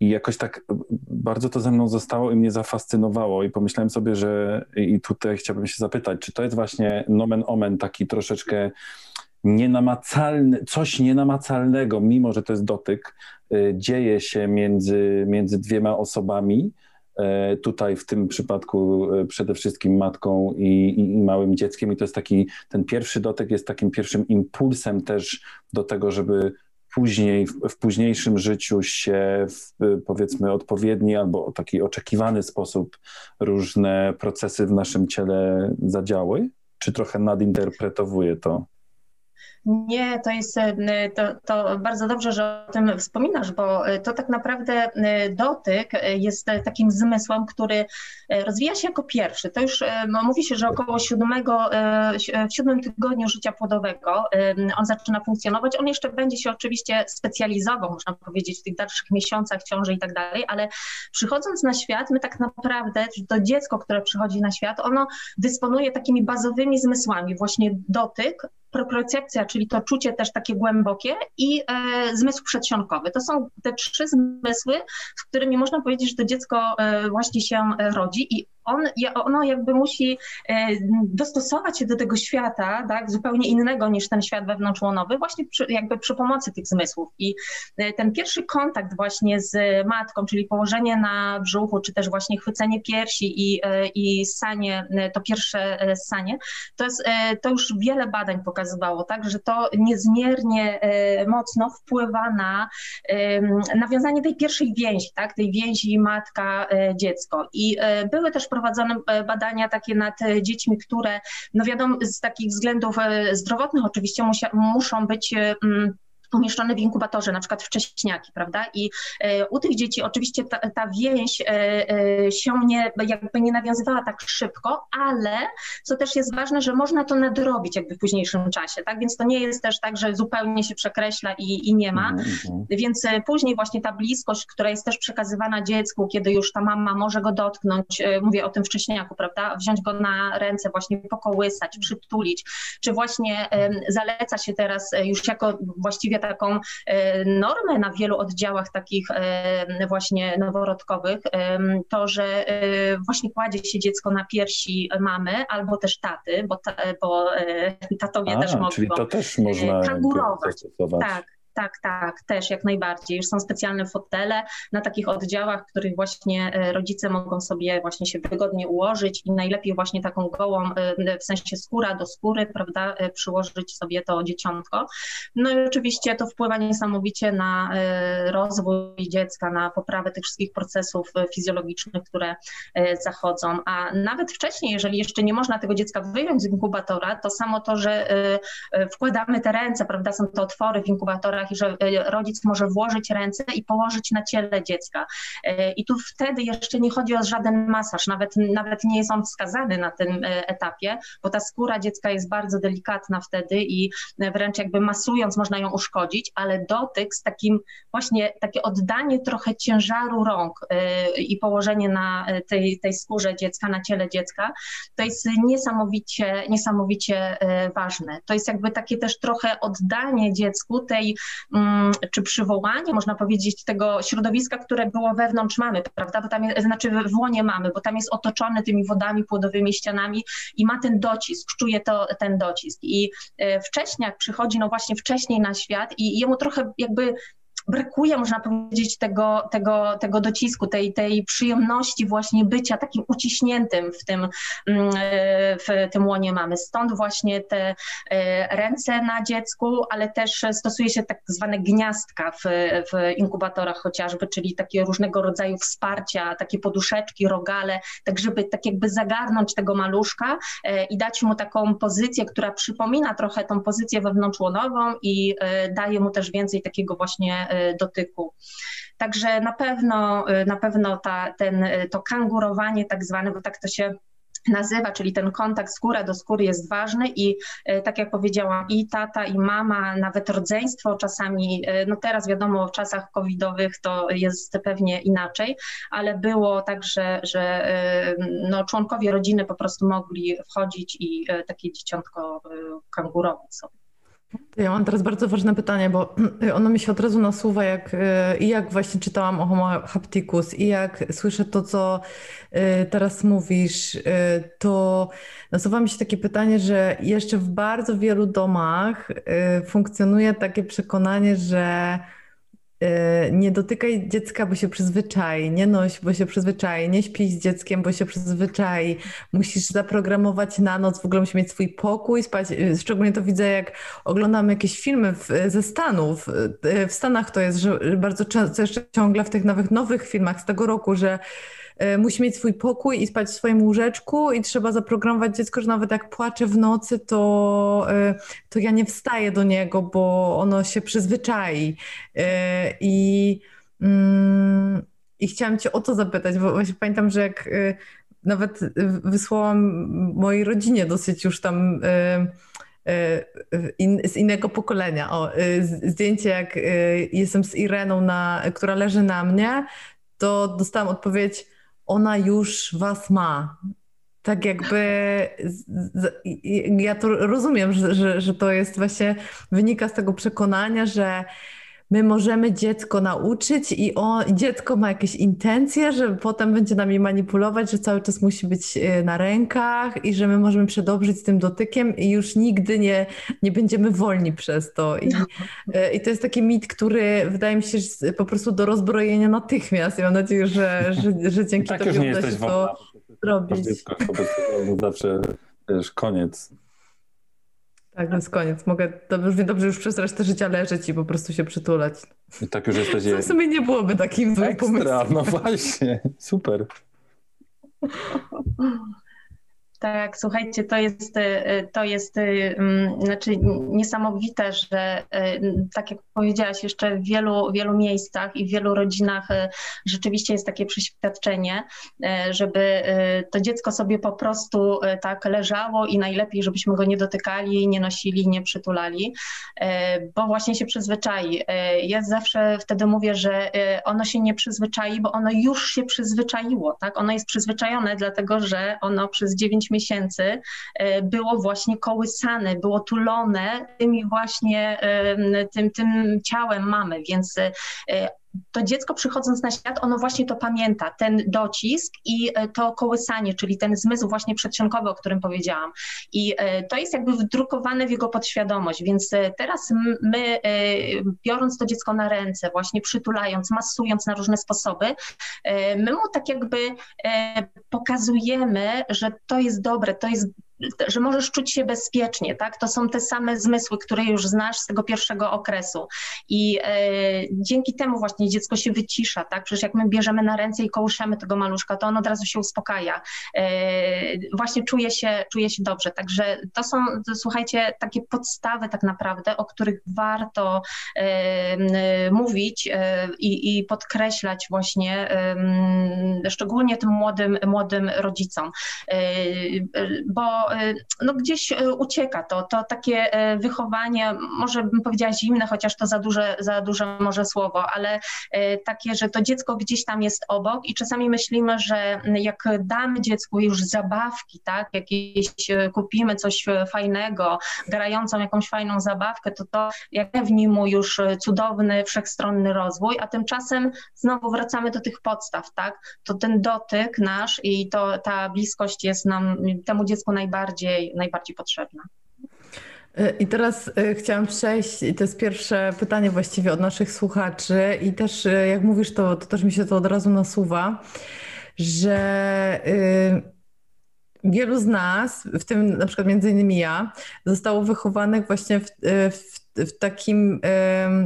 Speaker 2: I jakoś tak bardzo to ze mną zostało i mnie zafascynowało. I pomyślałem sobie, że i tutaj chciałbym się zapytać, czy to jest właśnie nomen omen taki troszeczkę nienamacalny, coś nienamacalnego, mimo że to jest dotyk, y, dzieje się między, między dwiema osobami, y, tutaj w tym przypadku przede wszystkim matką i, i, i, małym dzieckiem. I to jest taki, ten pierwszy dotyk jest takim pierwszym impulsem też do tego, żeby później, w, późniejszym życiu się w powiedzmy odpowiedni albo taki oczekiwany sposób różne procesy w naszym ciele zadziały? Czy trochę nadinterpretowuje to?
Speaker 4: Nie, to jest e, to, to bardzo dobrze, że o tym wspominasz, bo e, to tak naprawdę e, dotyk jest takim zmysłem, który rozwija się jako pierwszy. To już mówi się, że około siódmego, w siódmym tygodniu życia płodowego on zaczyna funkcjonować. On jeszcze będzie się oczywiście specjalizował, można powiedzieć, w tych dalszych miesiącach ciąży i tak dalej, ale przychodząc na świat, my tak naprawdę, to dziecko, które przychodzi na świat, ono dysponuje takimi bazowymi zmysłami, właśnie dotyk, propriocepcja, czyli to czucie też takie głębokie i e, zmysł przedsionkowy. To są te trzy zmysły, z którymi można powiedzieć, że to dziecko e, właśnie się rodzi i on, ono jakby musi e, dostosować się do tego świata, tak, zupełnie innego niż ten świat wewnątrzłonowy, właśnie przy, jakby przy pomocy tych zmysłów. I e, ten pierwszy kontakt właśnie z matką, czyli położenie na brzuchu, czy też właśnie chwycenie piersi i, e, i sanie, to pierwsze sanie, to, jest, to już wiele badań pokazywało, tak, że to niezmiernie mocno wpływa na nawiązanie tej pierwszej więzi, tak, tej więzi matka-dziecko. I były też prowadzone e, badania takie nad e, dziećmi, które, no wiadomo, z takich względów e, zdrowotnych oczywiście musia, muszą być umieszczone w inkubatorze, na przykład wcześniaki, prawda? I e, u tych dzieci oczywiście ta, ta więź e, e, się nie, jakby nie nawiązywała tak szybko, ale co też jest ważne, że można to nadrobić jakby w późniejszym czasie, tak? Więc to nie jest też tak, że zupełnie się przekreśla i, i nie ma. Mm -hmm. Więc później właśnie ta bliskość, która jest też przekazywana dziecku, kiedy już ta mama może go dotknąć, mówię o tym wcześniaku, prawda? Wziąć go na ręce, właśnie pokołysać, przytulić, czy właśnie zaleca się teraz już jako właściwie taką e, normę na wielu oddziałach takich e, właśnie noworodkowych, to, że e, właśnie kładzie się dziecko na piersi mamy albo też taty, bo, ta, bo tatowie
Speaker 2: A,
Speaker 4: też mogą
Speaker 2: czyli to też można
Speaker 4: kangurować. Tak, tak, tak, też jak najbardziej. Już są specjalne fotele na takich oddziałach, w których właśnie e, rodzice mogą sobie właśnie się wygodnie ułożyć i najlepiej właśnie taką gołą, e, w sensie skóra do skóry, prawda, e, przyłożyć sobie to dzieciątko. No i oczywiście to wpływa niesamowicie na rozwój dziecka, na poprawę tych wszystkich procesów fizjologicznych, które zachodzą. A nawet wcześniej, jeżeli jeszcze nie można tego dziecka wyjąć z inkubatora, to samo to, że wkładamy te ręce, prawda, są to otwory w inkubatorach, i że e, rodzic może włożyć ręce i położyć na ciele dziecka. E, I tu wtedy jeszcze nie chodzi o żaden masaż, nawet, nawet nie jest on wskazany na tym e, etapie, bo ta skóra dziecka jest bardzo delikatna wtedy i wręcz jakby masując można ją uszkodzić, ale dotyk z takim właśnie takie oddanie trochę ciężaru rąk i położenie na tej, tej skórze dziecka, na ciele dziecka, to jest niesamowicie, niesamowicie ważne. To jest jakby takie też trochę oddanie dziecku tej czy przywołanie, można powiedzieć, tego środowiska, które było wewnątrz mamy, prawda, bo tam jest, znaczy w łonie mamy, bo tam jest otoczony tymi wodami płodowymi, ścianami i ma ten docisk, czuje to, ten docisk. I wcześniak przychodzi, no właśnie wcześniej na świat i jemu trochę jakby brakuje, można powiedzieć, tego, tego, tego docisku, tej, tej przyjemności właśnie bycia takim uciśniętym w tym, mm, w tym łonie mamy. Stąd właśnie te e, ręce na dziecku, ale też stosuje się tak zwane gniazdka w, w inkubatorach chociażby, czyli takie różnego rodzaju wsparcia, takie poduszeczki, rogale, tak żeby tak jakby zagarnąć tego maluszka e, i dać mu taką pozycję, która przypomina trochę tą pozycję wewnątrzłonową i e, daje mu też więcej takiego właśnie dotyku. Także na pewno, y, na pewno ta, ten, y, to kangurowanie tak zwane, bo tak to się nazywa, czyli ten kontakt skóra do skóry jest ważny i tak jak powiedziałam, i tata, i mama, nawet rodzeństwo czasami, no teraz wiadomo, w czasach covidowych to jest pewnie inaczej, ale było tak, że, że no, członkowie rodziny po prostu mogli wchodzić i takie dzieciątko kangurować sobie.
Speaker 1: Ja mam teraz bardzo ważne pytanie, bo (clears throat) ono mi się od razu nasuwa, jak, y, i jak właśnie czytałam o Homo hapticus, i jak słyszę to, co y, teraz mówisz, y, to nasuwa mi się takie pytanie, że jeszcze w bardzo wielu domach funkcjonuje takie przekonanie, że nie dotykaj dziecka, bo się przyzwyczai, nie noś, bo się przyzwyczai, nie śpij z dzieckiem, bo się przyzwyczai. Musisz zaprogramować na noc, w ogóle musi mieć swój pokój, spać. E, szczególnie to widzę, jak oglądam jakieś filmy w, ze Stanów. E, w Stanach to jest, że bardzo często, jeszcze ciągle w tych nowych, nowych filmach z tego roku, że E, musi mieć swój pokój i spać w swoim łóżeczku i trzeba zaprogramować dziecko, że nawet jak płacze w nocy, to, e, to ja nie wstaję do niego, bo ono się przyzwyczai. E, I, mm, i chciałam cię o to zapytać, bo właśnie pamiętam, że jak nawet wysłałam mojej rodzinie dosyć już tam z innego pokolenia. O, zdjęcie, jak jestem z Ireną, na, która leży na mnie, to dostałam odpowiedź: ona już was ma. Tak jakby ja to rozumiem, że, że, że to jest właśnie wynika z tego przekonania, że my możemy dziecko nauczyć i o, dziecko ma jakieś intencje, że potem będzie nami manipulować, że cały czas musi być e, na rękach i że my możemy przedobrzyć z tym dotykiem i już nigdy nie, nie będziemy wolni przez to. I, e, I to jest taki mit, który wydaje mi się że po prostu do rozbrojenia natychmiast. I mam nadzieję, że, że, że dzięki
Speaker 2: tak
Speaker 1: tobie
Speaker 2: uda się
Speaker 1: to zrobić.
Speaker 2: Dziecko zawsze wiesz, koniec.
Speaker 1: Tak, jest koniec. Mogę dobrze, dobrze już przez resztę życia leżeć i po prostu się przytulać.
Speaker 2: I tak już jesteś... Co (laughs)
Speaker 1: w sumie nie byłoby takim złym pomysłem.
Speaker 2: No właśnie, super. (laughs)
Speaker 4: Tak, słuchajcie, to jest, e, to jest e, mm, znaczy niesamowite, że e, tak jak powiedziałaś, jeszcze w wielu, wielu miejscach i w wielu rodzinach rzeczywiście jest takie przeświadczenie, żeby to dziecko sobie po prostu tak leżało i najlepiej, żebyśmy go nie dotykali, nie nosili, nie przytulali, bo właśnie się przyzwyczai. Ja zawsze wtedy mówię, że ono się nie przyzwyczai, bo ono już się przyzwyczaiło, tak? Ono jest przyzwyczajone, dlatego że ono przez 9 miesięcy e, było właśnie kołysane, było tulone tymi właśnie, tym, tym ciałem mamy, więc e, to dziecko przychodząc na świat, ono właśnie to pamięta, ten docisk i e, to kołysanie, czyli ten zmysł właśnie przedsionkowy, o którym powiedziałam. I to jest jakby wdrukowane w jego podświadomość, więc teraz my, biorąc to dziecko na ręce, właśnie przytulając, masując na różne sposoby, my mu tak jakby pokazujemy, że to jest dobre, to jest że możesz czuć się bezpiecznie, tak? To są te same zmysły, które już znasz z tego pierwszego okresu. I e, dzięki temu właśnie dziecko się wycisza, tak? Przecież jak my bierzemy na ręce i kołyszemy tego maluszka, to on od razu się uspokaja. E, właśnie czuje się, czuje się dobrze. Także to są, to, słuchajcie, takie podstawy tak naprawdę, o których warto e, mówić e, i, i, podkreślać właśnie, szczególnie tym młodym, młodym rodzicom. E, bo no gdzieś ucieka to, to takie wychowanie, może bym powiedziała zimne, chociaż to za duże, za duże może słowo, ale takie, że to dziecko gdzieś tam jest obok i czasami myślimy, że jak damy dziecku już zabawki, tak, jakieś kupimy coś fajnego, grającą jakąś fajną zabawkę, to to zapewni mu już cudowny, wszechstronny rozwój, a tymczasem znowu wracamy do tych podstaw, tak, to ten dotyk nasz i to ta bliskość jest nam, temu dziecku najbardziej, najbardziej potrzebna.
Speaker 1: I teraz e, chciałam przejść, to jest pierwsze pytanie właściwie od naszych słuchaczy i też e, jak mówisz, to, to też mi się to od razu nasuwa, że y, wielu z nas, w tym na przykład między innymi ja, zostało wychowanych właśnie w, w w takim,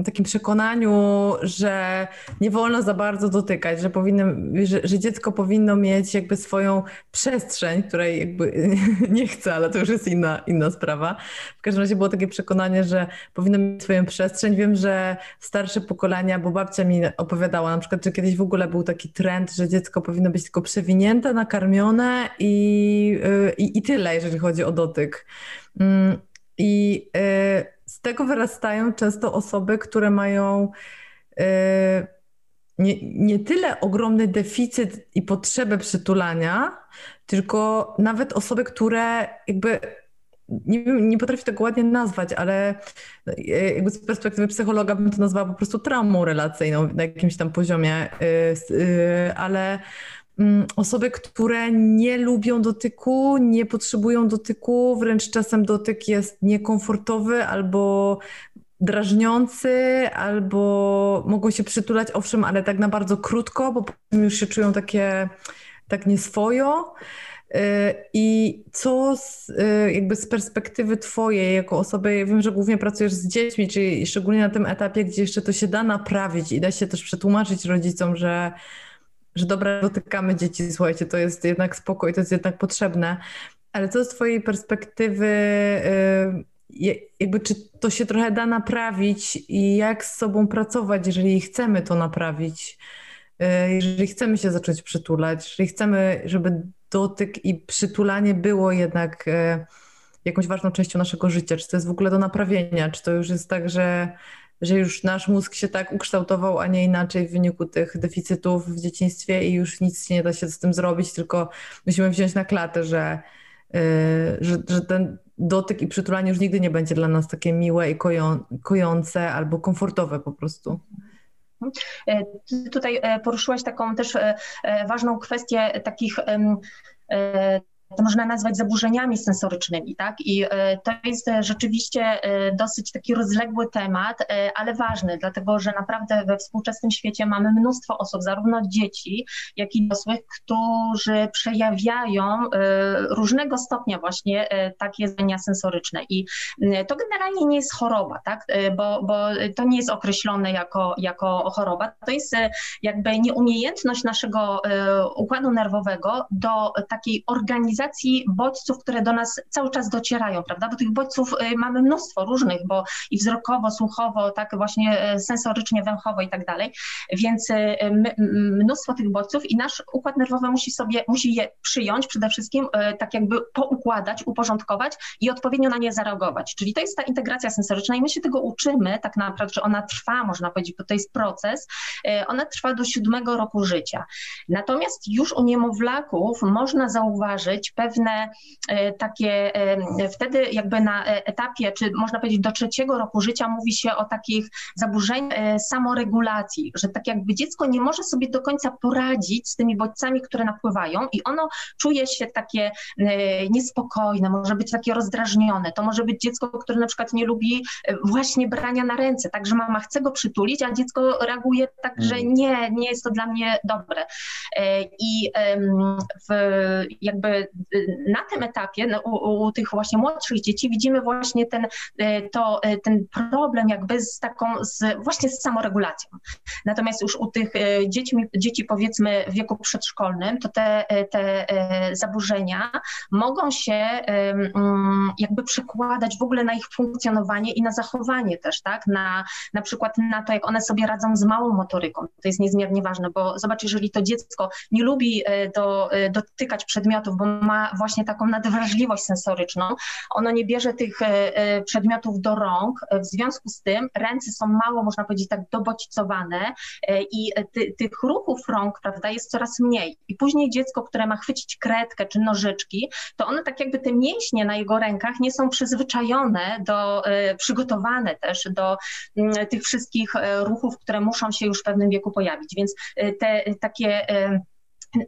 Speaker 1: takim przekonaniu, że nie wolno za bardzo dotykać, że, powinno, że, że, dziecko powinno mieć jakby swoją przestrzeń, której jakby (laughs) nie chce, ale to już jest inna, inna sprawa. W każdym razie było takie przekonanie, że powinno mieć swoją przestrzeń. Wiem, że starsze pokolenia, bo babcia mi opowiadała na przykład, że kiedyś w ogóle był taki trend, że dziecko powinno być tylko przewinięte, nakarmione i, y, i, i tyle, jeżeli chodzi o dotyk. Mm, I y, z tego wyrastają często osoby, które mają e, nie, nie tyle ogromny deficyt i potrzebę przytulania, tylko nawet osoby, które jakby nie, nie potrafię tego ładnie nazwać, ale e, jakby z perspektywy psychologa bym to nazwała po prostu traumą relacyjną na jakimś tam poziomie, e, ale osoby, które nie lubią dotyku, nie potrzebują dotyku, wręcz czasem dotyk jest niekomfortowy albo drażniący, albo mogą się przytulać, owszem, ale tak na bardzo krótko, bo już się czują takie tak nieswojo. Y, I co z, y, jakby z perspektywy Twojej jako osoby, ja wiem, że głównie pracujesz z dziećmi, czyli szczególnie na tym etapie, gdzie jeszcze to się da naprawić i da się też przetłumaczyć rodzicom, że że dobra, dotykamy dzieci, słuchajcie, to jest jednak spokój, to jest jednak potrzebne. Ale co z Twojej perspektywy, y, jakby czy to się trochę da naprawić i jak z sobą pracować, jeżeli chcemy to naprawić, y, jeżeli chcemy się zacząć przytulać, jeżeli chcemy, żeby dotyk i przytulanie było jednak y, jakąś ważną częścią naszego życia, czy to jest w ogóle do naprawienia, czy to już jest tak, że że już nasz mózg się tak ukształtował, a nie inaczej w wyniku tych deficytów w dzieciństwie i już nic nie da się z tym zrobić, tylko musimy wziąć na klatę, że, yy, że, że ten dotyk i przytulanie już nigdy nie będzie dla nas takie miłe i koją, kojące albo komfortowe po prostu.
Speaker 4: E, tutaj e, poruszyłaś taką też e, ważną kwestię takich to można nazwać zaburzeniami sensorycznymi, tak? I e, to jest e, rzeczywiście e, dosyć taki rozległy temat, ale ważny, dlatego że naprawdę we współczesnym świecie mamy mnóstwo osób, zarówno dzieci, jak i dorosłych, którzy przejawiają różnego stopnia właśnie takie zdarzenia sensoryczne. I to generalnie nie jest choroba, tak? Bo, bo to nie jest określone jako, jako choroba. To jest jakby nieumiejętność naszego układu nerwowego do takiej organizacji, organizacji bodźców, które do nas cały czas docierają, prawda? Bo tych bodźców y, mamy mnóstwo różnych, bo i wzrokowo, słuchowo, tak właśnie y, sensorycznie, węchowo i tak dalej. Więc y, mnóstwo tych bodźców i nasz układ nerwowy musi sobie, musi je przyjąć przede wszystkim, tak jakby poukładać, uporządkować i odpowiednio na nie zareagować. Czyli to jest ta integracja sensoryczna i my się tego uczymy tak naprawdę, że ona trwa, można powiedzieć, bo to jest proces. Ona trwa do siódmego roku życia. Natomiast już u niemowlaków można zauważyć, pewne e, takie, e, wtedy jakby na etapie, czy można powiedzieć do trzeciego roku życia mówi się o takich zaburzeniach e, samoregulacji, że tak jakby dziecko nie może sobie do końca poradzić z tymi bodźcami, które napływają i ono czuje się takie niespokojne, może być takie rozdrażnione. To może być dziecko, które na przykład nie lubi właśnie brania na ręce, tak, że mama chce go przytulić, a dziecko reaguje tak, że mm. nie, nie jest to dla mnie dobre. I w, jakby na tym etapie no, u, u, tych właśnie młodszych dzieci widzimy właśnie ten, e, to, e, ten problem jakby z taką, z, właśnie z samoregulacją. Natomiast już u tych e, dzieci, dzieci powiedzmy w wieku przedszkolnym, to te, te zaburzenia mogą się jakby przekładać w ogóle na ich funkcjonowanie i na zachowanie też, tak? Na, na przykład na to, jak one sobie radzą z małą motoryką. To jest niezmiernie ważne, bo zobacz, jeżeli to dziecko nie lubi do, dotykać przedmiotów, bo ma właśnie taką nadwrażliwość sensoryczną. Ono nie bierze tych przedmiotów do rąk, w związku z tym ręce są mało, można powiedzieć, tak dobodźcowane i ty, tych ruchów rąk, prawda, jest coraz mniej. I później dziecko, które ma chwycić kredkę czy nożyczki, to one tak jakby te mięśnie na jego rękach nie są przyzwyczajone do, przygotowane też do mm, tych wszystkich ruchów, które muszą się już w pewnym wieku pojawić. Więc te takie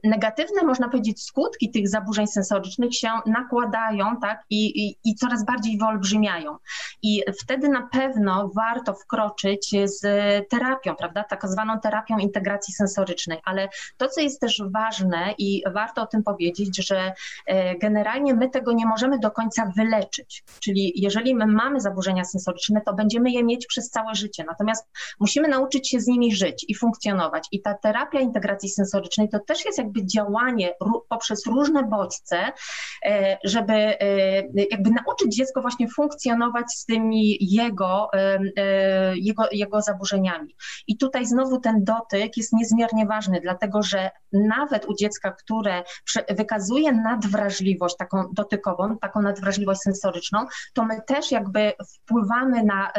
Speaker 4: negatywne, można powiedzieć, skutki tych zaburzeń sensorycznych się nakładają tak, i, i, i, coraz bardziej wyolbrzymiają. I wtedy na pewno warto wkroczyć z terapią, prawda, tak zwaną terapią integracji sensorycznej. Ale to, co jest też ważne i warto o tym powiedzieć, że e, generalnie my tego nie możemy do końca wyleczyć. Czyli jeżeli my mamy zaburzenia sensoryczne, to będziemy je mieć przez całe życie. Natomiast musimy nauczyć się z nimi żyć i funkcjonować. I ta terapia integracji sensorycznej to też jest jakby działanie poprzez różne bodźce, e, żeby e, jakby nauczyć dziecko właśnie funkcjonować z tymi jego, e, jego, jego zaburzeniami. I tutaj znowu ten dotyk jest niezmiernie ważny, dlatego że nawet u dziecka, które wykazuje nadwrażliwość taką dotykową, taką nadwrażliwość sensoryczną, to my też jakby wpływamy na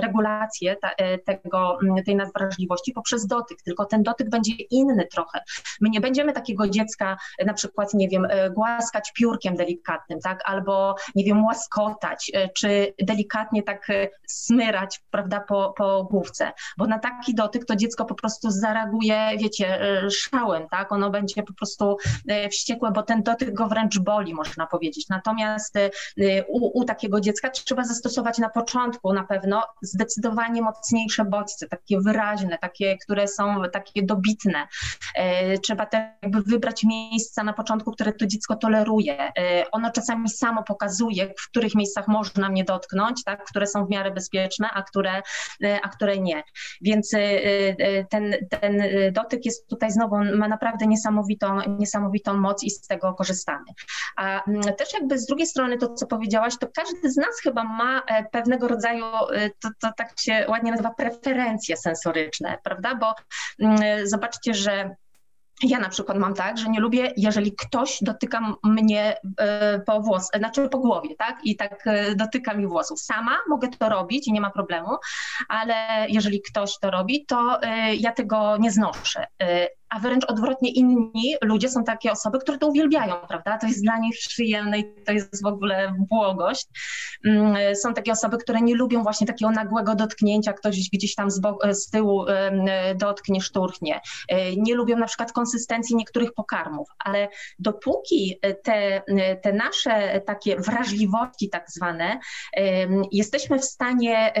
Speaker 4: regulację tego, tej nadwrażliwości poprzez dotyk, tylko ten dotyk będzie inny trochę. My nie będziemy takiego dziecka na przykład, nie wiem, e, głaskać piórkiem delikatnym, tak, albo, nie wiem, łaskotać, e, czy delikatnie tak e, smyrać, prawda, po, po główce, bo na taki dotyk to dziecko po prostu zareaguje, wiecie, szałem, tak, ono będzie po prostu wściekłe, bo ten dotyk go wręcz boli, można powiedzieć. Natomiast u, u takiego dziecka trzeba zastosować na początku na pewno zdecydowanie mocniejsze bodźce, takie wyraźne, takie, które są takie dobitne. Trzeba też jakby wybrać miejsca na początku, które to dziecko toleruje. E, ono czasami samo pokazuje, w których miejscach można mnie dotknąć, tak, które są w miarę bezpieczne, a które, e, a które nie. Więc e, ten, ten dotyk jest tutaj znowu, ma naprawdę niesamowitą, niesamowitą moc i z tego korzystamy. A mm, też jakby z drugiej strony to, co powiedziałaś, to każdy z nas chyba ma pewnego rodzaju, to, to tak się ładnie nazywa, preferencje sensoryczne, prawda? Bo mm, zobaczcie, że ja na przykład mam tak, że nie lubię, jeżeli ktoś dotyka mnie e, po włos, znaczy po głowie, tak? I tak e, dotyka mi włosów. Sama mogę to robić i nie ma problemu, ale jeżeli ktoś to robi, to e, ja tego nie znoszę a wręcz odwrotnie inni ludzie są takie osoby, które to uwielbiają, prawda? To jest dla nich przyjemne i to jest w ogóle błogość. Mm, są takie osoby, które nie lubią właśnie takiego nagłego dotknięcia, ktoś gdzieś tam z, z tyłu dotknie, szturchnie. E, nie lubią na przykład konsystencji niektórych pokarmów, ale dopóki te, te nasze takie wrażliwości tak zwane, jesteśmy w stanie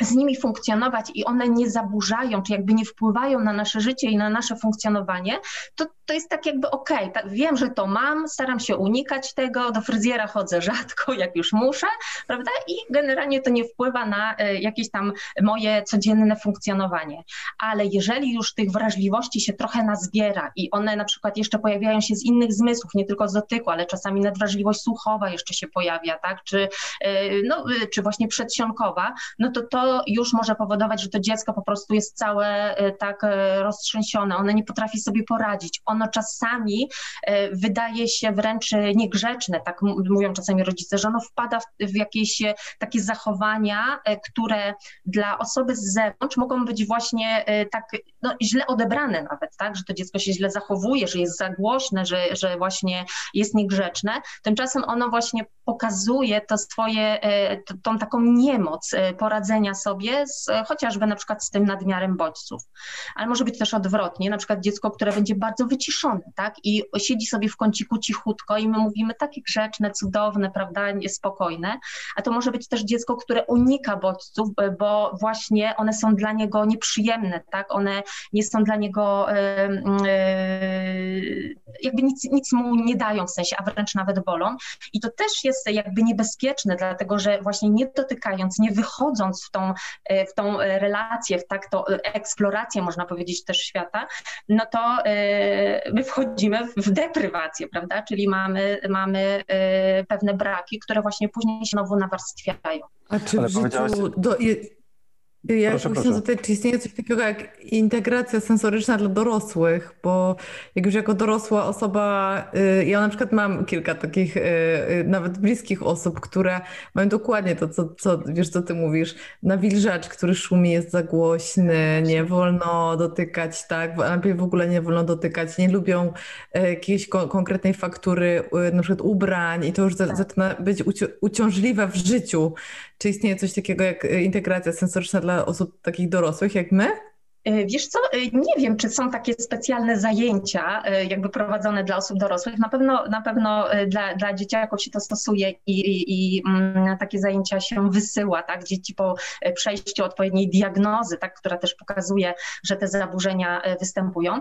Speaker 4: z nimi funkcjonować i one nie zaburzają, czy jakby nie wpływają na nasze życie i na nasze funkcjonowanie, to, to jest tak jakby okej, okay, tak, wiem, że to mam, staram się unikać tego, do fryzjera chodzę rzadko, (laughs) jak już muszę, prawda? I generalnie to nie wpływa na e, jakieś tam moje codzienne funkcjonowanie. Ale jeżeli już tych wrażliwości się trochę nazbiera i one na przykład jeszcze pojawiają się z innych zmysłów, nie tylko z dotyku, ale czasami nadwrażliwość słuchowa jeszcze się pojawia, tak? Czy, e, no, e, czy właśnie przedsionkowa, no to to już może powodować, że to dziecko po prostu jest całe e, tak e, roztrzęsione, ono nie potrafi sobie poradzić. Ono czasami e, wydaje się wręcz niegrzeczne, tak mówią czasami rodzice, że ono wpada w jakieś takie zachowania, które dla osoby z zewnątrz mogą być właśnie tak no, źle odebrane nawet, tak, że to dziecko się źle zachowuje, że jest za głośne, że, że właśnie jest niegrzeczne. Tymczasem ono właśnie pokazuje to swoje, tą taką niemoc poradzenia sobie z, chociażby na przykład z tym nadmiarem bodźców. Ale może być też odwrotnie, na przykład dziecko, które będzie bardzo wyciszone, tak, i siedzi sobie w kąciku cichutko i my mówimy takie grzeczne, cudowne, prawda, spokojne, a to może być też dziecko, które unika bodźców, bo właśnie one są dla niego nieprzyjemne, tak, one nie są dla niego jakby nic, nic mu nie dają w sensie, a wręcz nawet bolą i to też jest jakby niebezpieczne, dlatego że właśnie nie dotykając, nie wychodząc w tą E, w tą e, relację, w tak to e, eksplorację, można powiedzieć, też świata, no to my wchodzimy w deprywację, prawda? Czyli mamy, mamy pewne braki, które właśnie później się znowu nawarstwiają.
Speaker 1: A czy w życiu do, Ja
Speaker 2: Proszę,
Speaker 1: chcę
Speaker 2: proszę.
Speaker 1: zapytać, czy istnieje coś takiego jak integracja sensoryczna dla dorosłych, bo jak już jako dorosła osoba, y, ja na przykład mam kilka takich y, y, nawet bliskich osób, które mają dokładnie to, co, co wiesz, co ty mówisz. Nawilżacz, który szumi, jest za głośny, nie wolno dotykać, tak, a najpierw w ogóle nie wolno dotykać, nie lubią jakiejś ko- konkretnej faktury, na przykład ubrań i to już za- zaczyna być uci- uciążliwe w życiu. Czy istnieje coś takiego jak y, integracja sensoryczna dla osób takich dorosłych jak my?
Speaker 4: E, Wiesz co, e, nie wiem, czy są takie specjalne zajęcia e, jakby prowadzone dla osób dorosłych. Na pewno, na pewno dla, dla dzieciaków się to stosuje i, i, i mm, takie zajęcia się wysyła, tak? Dzieci po przejściu odpowiedniej diagnozy, tak? która też pokazuje, że te zaburzenia występują.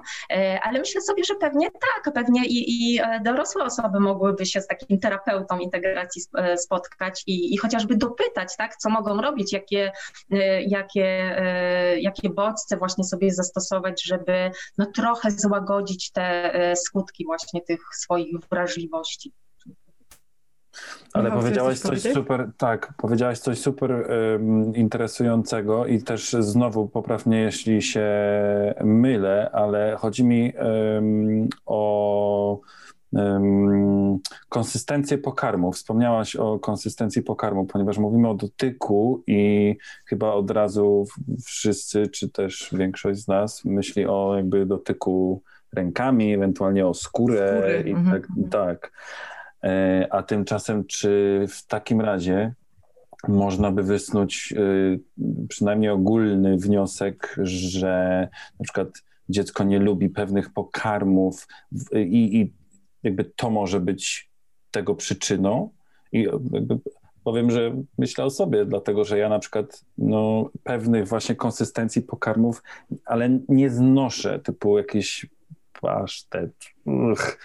Speaker 4: Ale myślę sobie, że pewnie tak, pewnie i, i dorosłe osoby mogłyby się z takim terapeutą integracji sp- spotkać i, i chociażby dopytać, tak? co mogą robić, jakie, jakie, jakie bodźce właśnie sobie zastosować, żeby no trochę złagodzić te e, skutki właśnie tych swoich wrażliwości.
Speaker 2: Ale
Speaker 1: Michał,
Speaker 2: powiedziałaś
Speaker 1: chcesz coś
Speaker 2: super, tak, powiedziałaś coś super em, interesującego i też znowu popraw mnie, jeśli się mylę, ale chodzi mi em, o em, konsystencję pokarmu. Wspomniałaś o konsystencji pokarmu, ponieważ mówimy o dotyku i chyba od razu wszyscy, czy też większość z nas myśli o jakby dotyku rękami, ewentualnie o skórę
Speaker 1: Skóry,
Speaker 2: i
Speaker 1: mhm,
Speaker 2: tak,
Speaker 1: mhm.
Speaker 2: tak. E, A tymczasem, czy w takim razie można by wysnuć y, przynajmniej ogólny wniosek, że na przykład dziecko nie lubi pewnych pokarmów i, i jakby to może być tego przyczyną? I jakby powiem, że myślę o sobie, dlatego że ja na przykład no, pewnych właśnie konsystencji pokarmów, ale nie znoszę, typu jakiś pasztet, uch,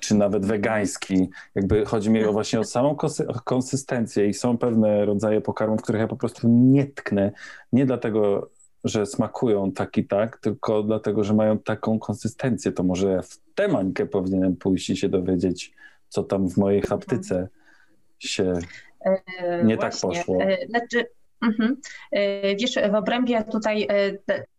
Speaker 2: czy nawet wegański. Jakby chodzi mi o właśnie o samą konsy- konsystencję i są pewne rodzaje pokarmów, których ja po prostu nie tknę. Nie dlatego, że smakują tak i tak, tylko dlatego, że mają taką konsystencję. To może w tę mańkę powinienem pójść i się dowiedzieć, co tam w mojej haptyce się
Speaker 4: E,
Speaker 2: Nie tak poszło.
Speaker 4: e, Znaczy, mhm. E, Wiesz, w obrębie tutaj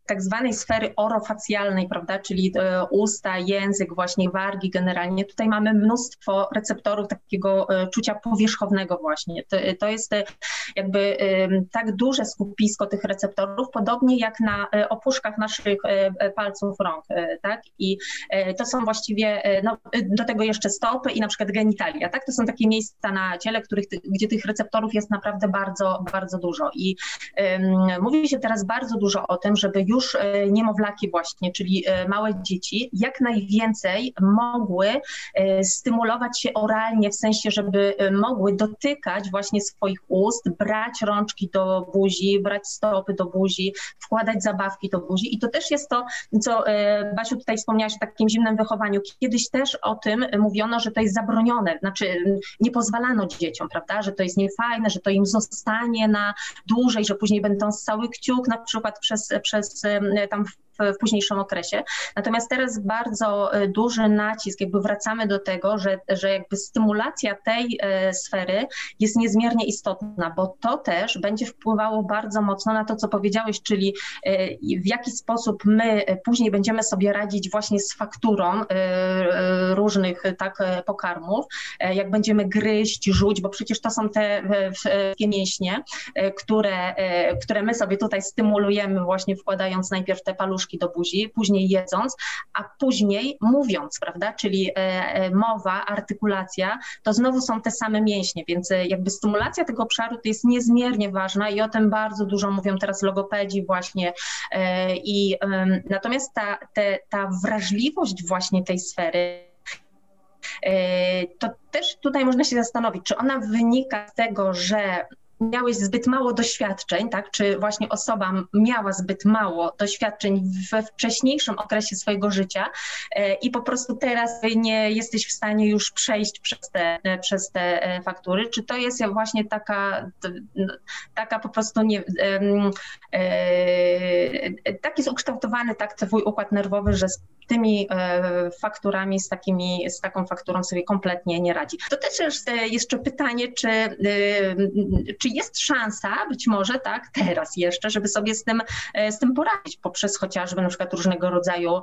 Speaker 4: tak zwanej sfery orofacjalnej, prawda, czyli e, usta, język, właśnie wargi generalnie, tutaj mamy mnóstwo receptorów takiego e, czucia powierzchownego właśnie. To, to jest e, jakby tak duże skupisko tych receptorów, podobnie jak na opuszkach naszych palców rąk, tak? I to są właściwie, no, do tego jeszcze stopy i na przykład genitalia, tak? To są takie miejsca na ciele, których, gdzie tych receptorów jest naprawdę bardzo, bardzo dużo. I em, mówi się teraz bardzo dużo o tym, żeby już e, niemowlaki właśnie, czyli e, małe dzieci, jak najwięcej mogły e, stymulować się oralnie, w sensie, żeby mogły dotykać właśnie swoich ust, brać rączki do buzi, brać stopy do buzi, wkładać zabawki do buzi. I to też jest to, co Basiu tutaj wspomniałaś o takim zimnym wychowaniu. Kiedyś też o tym mówiono, że to jest zabronione, znaczy nie pozwalano dzieciom, prawda, że to jest niefajne, że to im zostanie na dłużej, że później będą ssały kciuk na przykład przez, przez em, tam w, późniejszym okresie. Natomiast teraz bardzo e, duży nacisk, jakby wracamy do tego, że, że jakby stymulacja tej e, sfery jest niezmiernie istotna, bo to też będzie wpływało bardzo mocno na to, co powiedziałeś, czyli e, w jaki sposób my później będziemy sobie radzić właśnie z fakturą różnych tak pokarmów, jak będziemy gryźć, rzuć, bo przecież to są te wszystkie mięśnie, które, które my sobie tutaj stymulujemy właśnie wkładając najpierw te paluszki do buzi, później jedząc, a później mówiąc, prawda, czyli e, e, mowa, artykulacja, to znowu są te same mięśnie, więc e, jakby stymulacja tego obszaru to jest niezmiernie ważna i o tym bardzo dużo mówią teraz logopedzi właśnie i natomiast ta, te, ta wrażliwość właśnie tej sfery to też tutaj można się zastanowić, czy ona wynika z tego, że miałeś zbyt mało doświadczeń, tak? Czy właśnie osoba miała zbyt mało doświadczeń we wcześniejszym okresie swojego życia e, i po prostu teraz nie jesteś w stanie już przejść przez te, e, przez te e, faktury? Czy to jest właśnie taka, taka po prostu nie, tak jest ukształtowany tak twój układ nerwowy, że tymi fakturami, z, takimi, z taką fakturą sobie kompletnie nie radzi. To też jest jeszcze pytanie, czy, czy jest szansa, być może tak, teraz jeszcze, żeby sobie z tym, z tym poradzić poprzez chociażby na przykład różnego rodzaju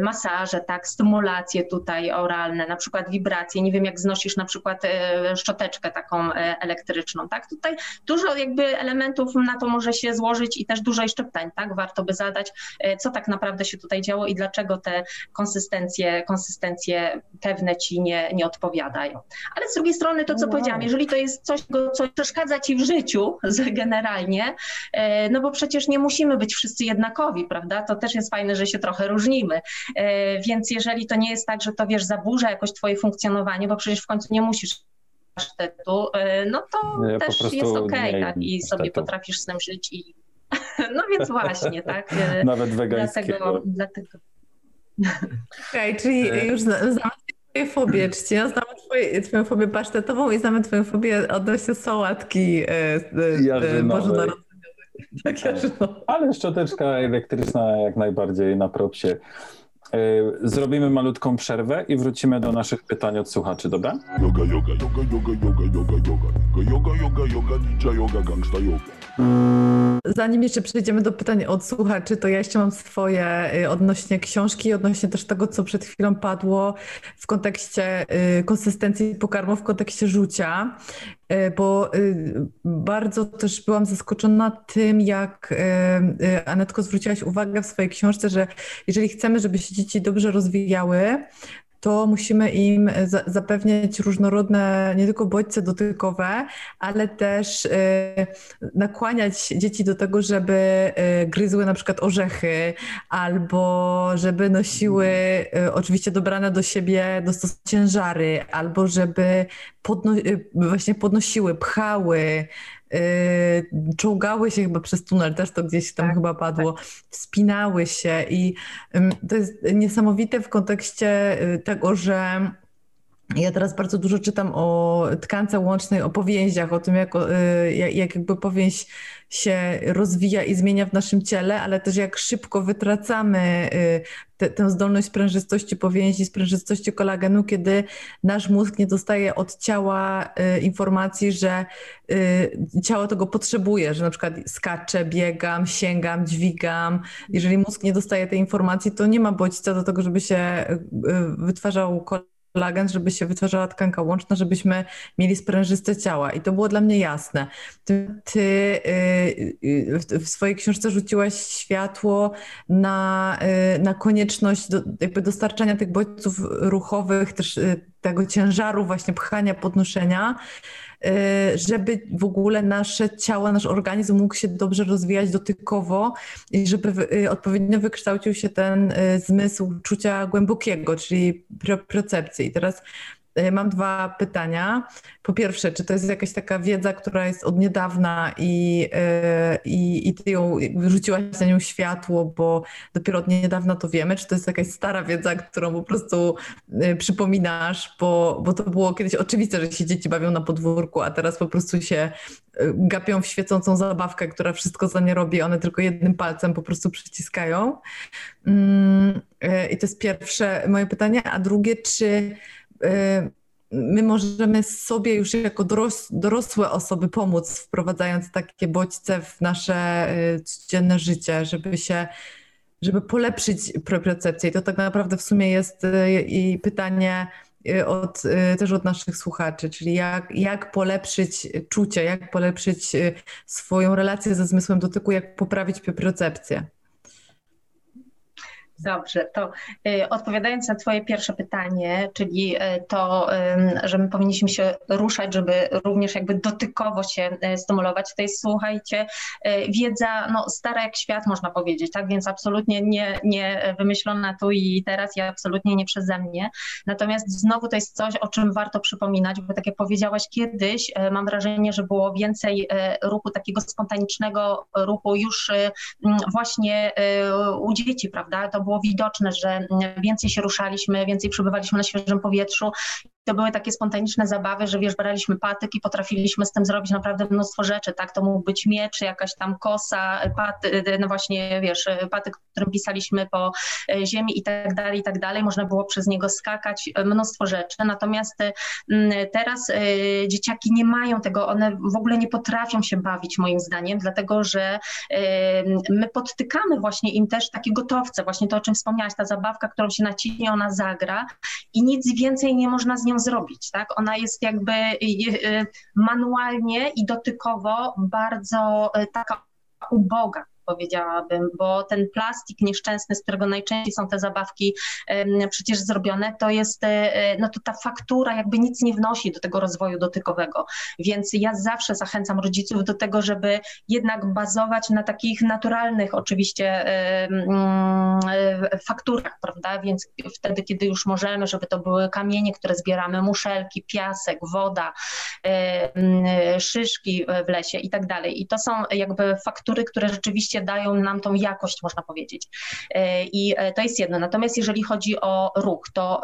Speaker 4: masaże, tak, stymulacje tutaj oralne, na przykład wibracje, nie wiem jak znosisz na przykład szczoteczkę taką elektryczną, tak, tutaj dużo jakby elementów na to może się złożyć i też dużo jeszcze pytań, tak, warto by zadać, co tak naprawdę się tutaj działo i dlaczego te konsystencje, konsystencje pewne ci nie, nie odpowiadają. Ale z drugiej strony to, co wow. powiedziałam, jeżeli to jest coś, co przeszkadza ci w życiu (laughs) generalnie, e, no bo przecież nie musimy być wszyscy jednakowi, prawda? To też jest fajne, że się trochę różnimy. E, więc jeżeli to nie jest tak, że to wiesz, zaburza jakoś twoje funkcjonowanie, bo przecież w końcu nie musisz pasztetu, e, no to ja też jest okej, okay, tak? I sobie potrafisz z tym żyć i (laughs) no więc właśnie, tak?
Speaker 2: Nawet wegańskiego.
Speaker 4: Dlatego, dlatego...
Speaker 1: Okej, okay, czyli już znamy twoje fobie, czci. Ja znamy twoje, twoją fobię pasztetową i znamy twoją fobię odnośnie sałatki e, bożonarodzeniowej. (laughs)
Speaker 2: Tak, Ale szczoteczka elektryczna jak najbardziej na propsie. Zrobimy malutką przerwę i wrócimy do naszych pytań od słuchaczy, dobra? Yoga, yoga, yoga, yoga, yoga, yoga, yoga, yoga, yoga, yoga, ninja yoga, gangsta yoga.
Speaker 1: Zanim jeszcze przejdziemy do pytań od słuchaczy, to ja jeszcze mam swoje y, odnośnie książki, odnośnie też tego, co przed chwilą padło w kontekście y, konsystencji pokarmów, w kontekście rzucia, y, bo bardzo też byłam zaskoczona tym, jak Anetko zwróciłaś uwagę w swojej książce, że jeżeli chcemy, żeby się dzieci dobrze rozwijały, to musimy im za zapewniać różnorodne nie tylko bodźce dotykowe, ale też y, nakłaniać dzieci do tego, żeby y, gryzły na przykład orzechy albo żeby nosiły y, oczywiście dobrane do siebie dostosowne ciężary, albo żeby podno właśnie podnosiły, pchały, czołgały się chyba przez tunel, też to gdzieś tam tak, chyba padło, tak. wspinały się i to jest niesamowite w kontekście y, tego, że ja teraz bardzo dużo czytam o tkance łącznej, o powięziach, o tym, jak, y, jak, jak jakby powięź się rozwija i zmienia w naszym ciele, ale też jak szybko wytracamy y, te, tę zdolność sprężystości powięzi, sprężystości kolagenu, kiedy nasz mózg nie dostaje od ciała y, informacji, że ciało tego potrzebuje, że na przykład skaczę, biegam, sięgam, dźwigam. Jeżeli mózg nie dostaje tej informacji, to nie ma bodźca do tego, żeby się wytwarzał kolagen kolagen, żeby się wytwarzała tkanka łączna, żebyśmy mieli sprężyste ciała. I to było dla mnie jasne. Ty, ty y, y, w swojej książce rzuciłaś światło na, y, na konieczność do, jakby dostarczania tych bodźców ruchowych, też tego ciężaru właśnie pchania, podnoszenia, y, żeby w ogóle nasze ciało, nasz organizm mógł się dobrze rozwijać dotykowo i żeby y, odpowiednio wykształcił się ten y, zmysł czucia głębokiego, czyli propriocepcji. I teraz mam dwa pytania. Po pierwsze, czy to jest jakaś taka wiedza, która jest od niedawna i, e, i, i ty ją rzuciłaś na nią światło, bo dopiero od niedawna to wiemy, czy to jest jakaś stara wiedza, którą po prostu e, przypominasz, bo, bo to było kiedyś oczywiste, że się dzieci bawią na podwórku, a teraz po prostu się gapią w świecącą zabawkę, która wszystko za nie robi, one tylko jednym palcem po prostu przyciskają. Mm, I to jest pierwsze moje pytanie, a drugie, czy my możemy sobie już jako dorosłe osoby pomóc, wprowadzając takie bodźce w nasze y, codzienne życie, żeby się, żeby polepszyć propriocepcję. I to tak naprawdę w sumie jest y, i pytanie od, też od naszych słuchaczy, czyli jak, jak polepszyć czucie, jak polepszyć swoją relację ze zmysłem dotyku, jak poprawić propriocepcję.
Speaker 4: Dobrze, to y, odpowiadając na Twoje pierwsze pytanie, czyli y, to, że my powinniśmy się ruszać, żeby również jakby dotykowo się y, stymulować, to jest słuchajcie, wiedza no, stara jak świat można powiedzieć, tak, więc absolutnie nie, nie wymyślona tu i teraz i absolutnie nie przeze mnie. Natomiast znowu to jest coś, o czym warto przypominać, bo tak jak powiedziałaś kiedyś, mam wrażenie, że było więcej ruchu, takiego spontanicznego ruchu już właśnie u dzieci, prawda, to było było widoczne, że więcej się ruszaliśmy, więcej przebywaliśmy na świeżym powietrzu to były takie spontaniczne zabawy, że wiesz, braliśmy patyk i potrafiliśmy z tym zrobić naprawdę mnóstwo rzeczy, tak? To mógł być miecz, jakaś tam kosa, paty, no właśnie, wiesz, patyk, którym pisaliśmy po e, ziemi i tak dalej, i tak dalej. Można było przez niego skakać, e, mnóstwo rzeczy. Natomiast teraz e, dzieciaki nie mają tego, one w ogóle nie potrafią się bawić moim zdaniem, dlatego że my podtykamy właśnie im też takie gotowce, właśnie to, o czym wspomniałaś, ta zabawka, którą się naciśnie, ona zagra i nic więcej nie można z nią zrobić, tak? Ona jest jakby manualnie i dotykowo bardzo taka uboga powiedziałabym, bo ten plastik nieszczęsny, z którego najczęściej są te zabawki przecież zrobione, to jest, e, no to ta faktura jakby nic nie wnosi do tego rozwoju dotykowego. Więc ja zawsze zachęcam rodziców do tego, żeby jednak bazować na takich naturalnych oczywiście mm, fakturach, prawda? Więc wtedy, kiedy już możemy, żeby to były kamienie, które zbieramy, muszelki, piasek, woda, szyszki w lesie i tak dalej. I to są jakby faktury, które rzeczywiście dają nam tą jakość, można powiedzieć. E, I e, to jest jedno. Natomiast jeżeli chodzi o ruch, to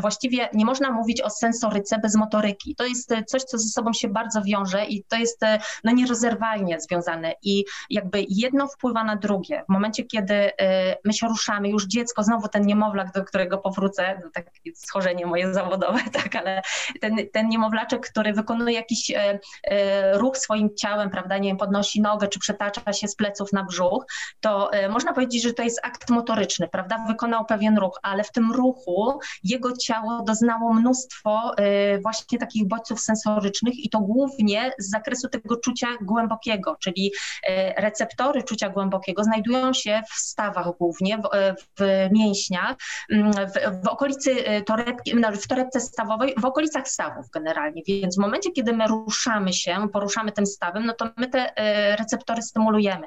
Speaker 4: właściwie nie można mówić o sensoryce bez motoryki. To jest e, coś, co ze sobą się bardzo wiąże i to jest no, nierozerwalnie związane. I jakby jedno wpływa na drugie. W momencie, kiedy my się ruszamy, już dziecko, znowu ten niemowlak, do którego powrócę, no, takie schorzenie moje zawodowe, (laughs) tak, ale ten, ten niemowlaczek, który wykonuje jakiś ruch swoim ciałem, prawda, nie wiem, podnosi nogę, czy przetacza się z pleców na brzuch, to e, można powiedzieć, że to jest akt motoryczny, prawda? Wykonał pewien ruch, ale w tym ruchu jego ciało doznało mnóstwo e, właśnie takich bodźców sensorycznych i to głównie z zakresu tego czucia głębokiego, czyli e, receptory czucia głębokiego znajdują się w stawach głównie, w, w mięśniach, mm, w, w okolicy torebki, no, w torebce stawowej, w okolicach stawów generalnie, więc w momencie, kiedy my ruszamy się, poruszamy tym stawem, no to my te receptory stymulujemy.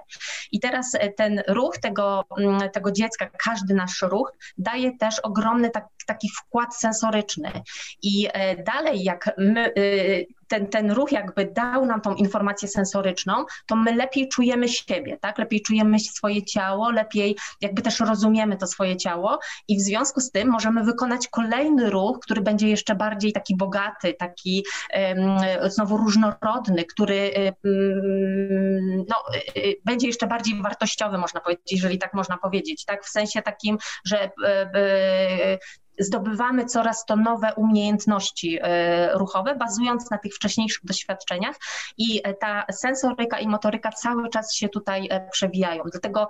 Speaker 4: I teraz e, ten ruch tego, mm, tego dziecka, każdy nasz ruch daje też ogromny tak, taki wkład sensoryczny. I e, dalej, jak my, y, ten, ten ruch jakby dał nam tą informację sensoryczną, to my lepiej czujemy siebie, tak? Lepiej czujemy swoje ciało, lepiej jakby też rozumiemy to swoje ciało i w związku z tym możemy wykonać kolejny ruch, który będzie jeszcze bardziej taki bogaty, taki znowu różnorodny, który no, y, będzie jeszcze bardziej wartościowy, można powiedzieć, jeżeli tak można powiedzieć, tak? W sensie takim, że y, zdobywamy coraz to nowe umiejętności e, ruchowe, bazując na tych wcześniejszych doświadczeniach i e, ta sensoryka i motoryka cały czas się tutaj e, przewijają. Dlatego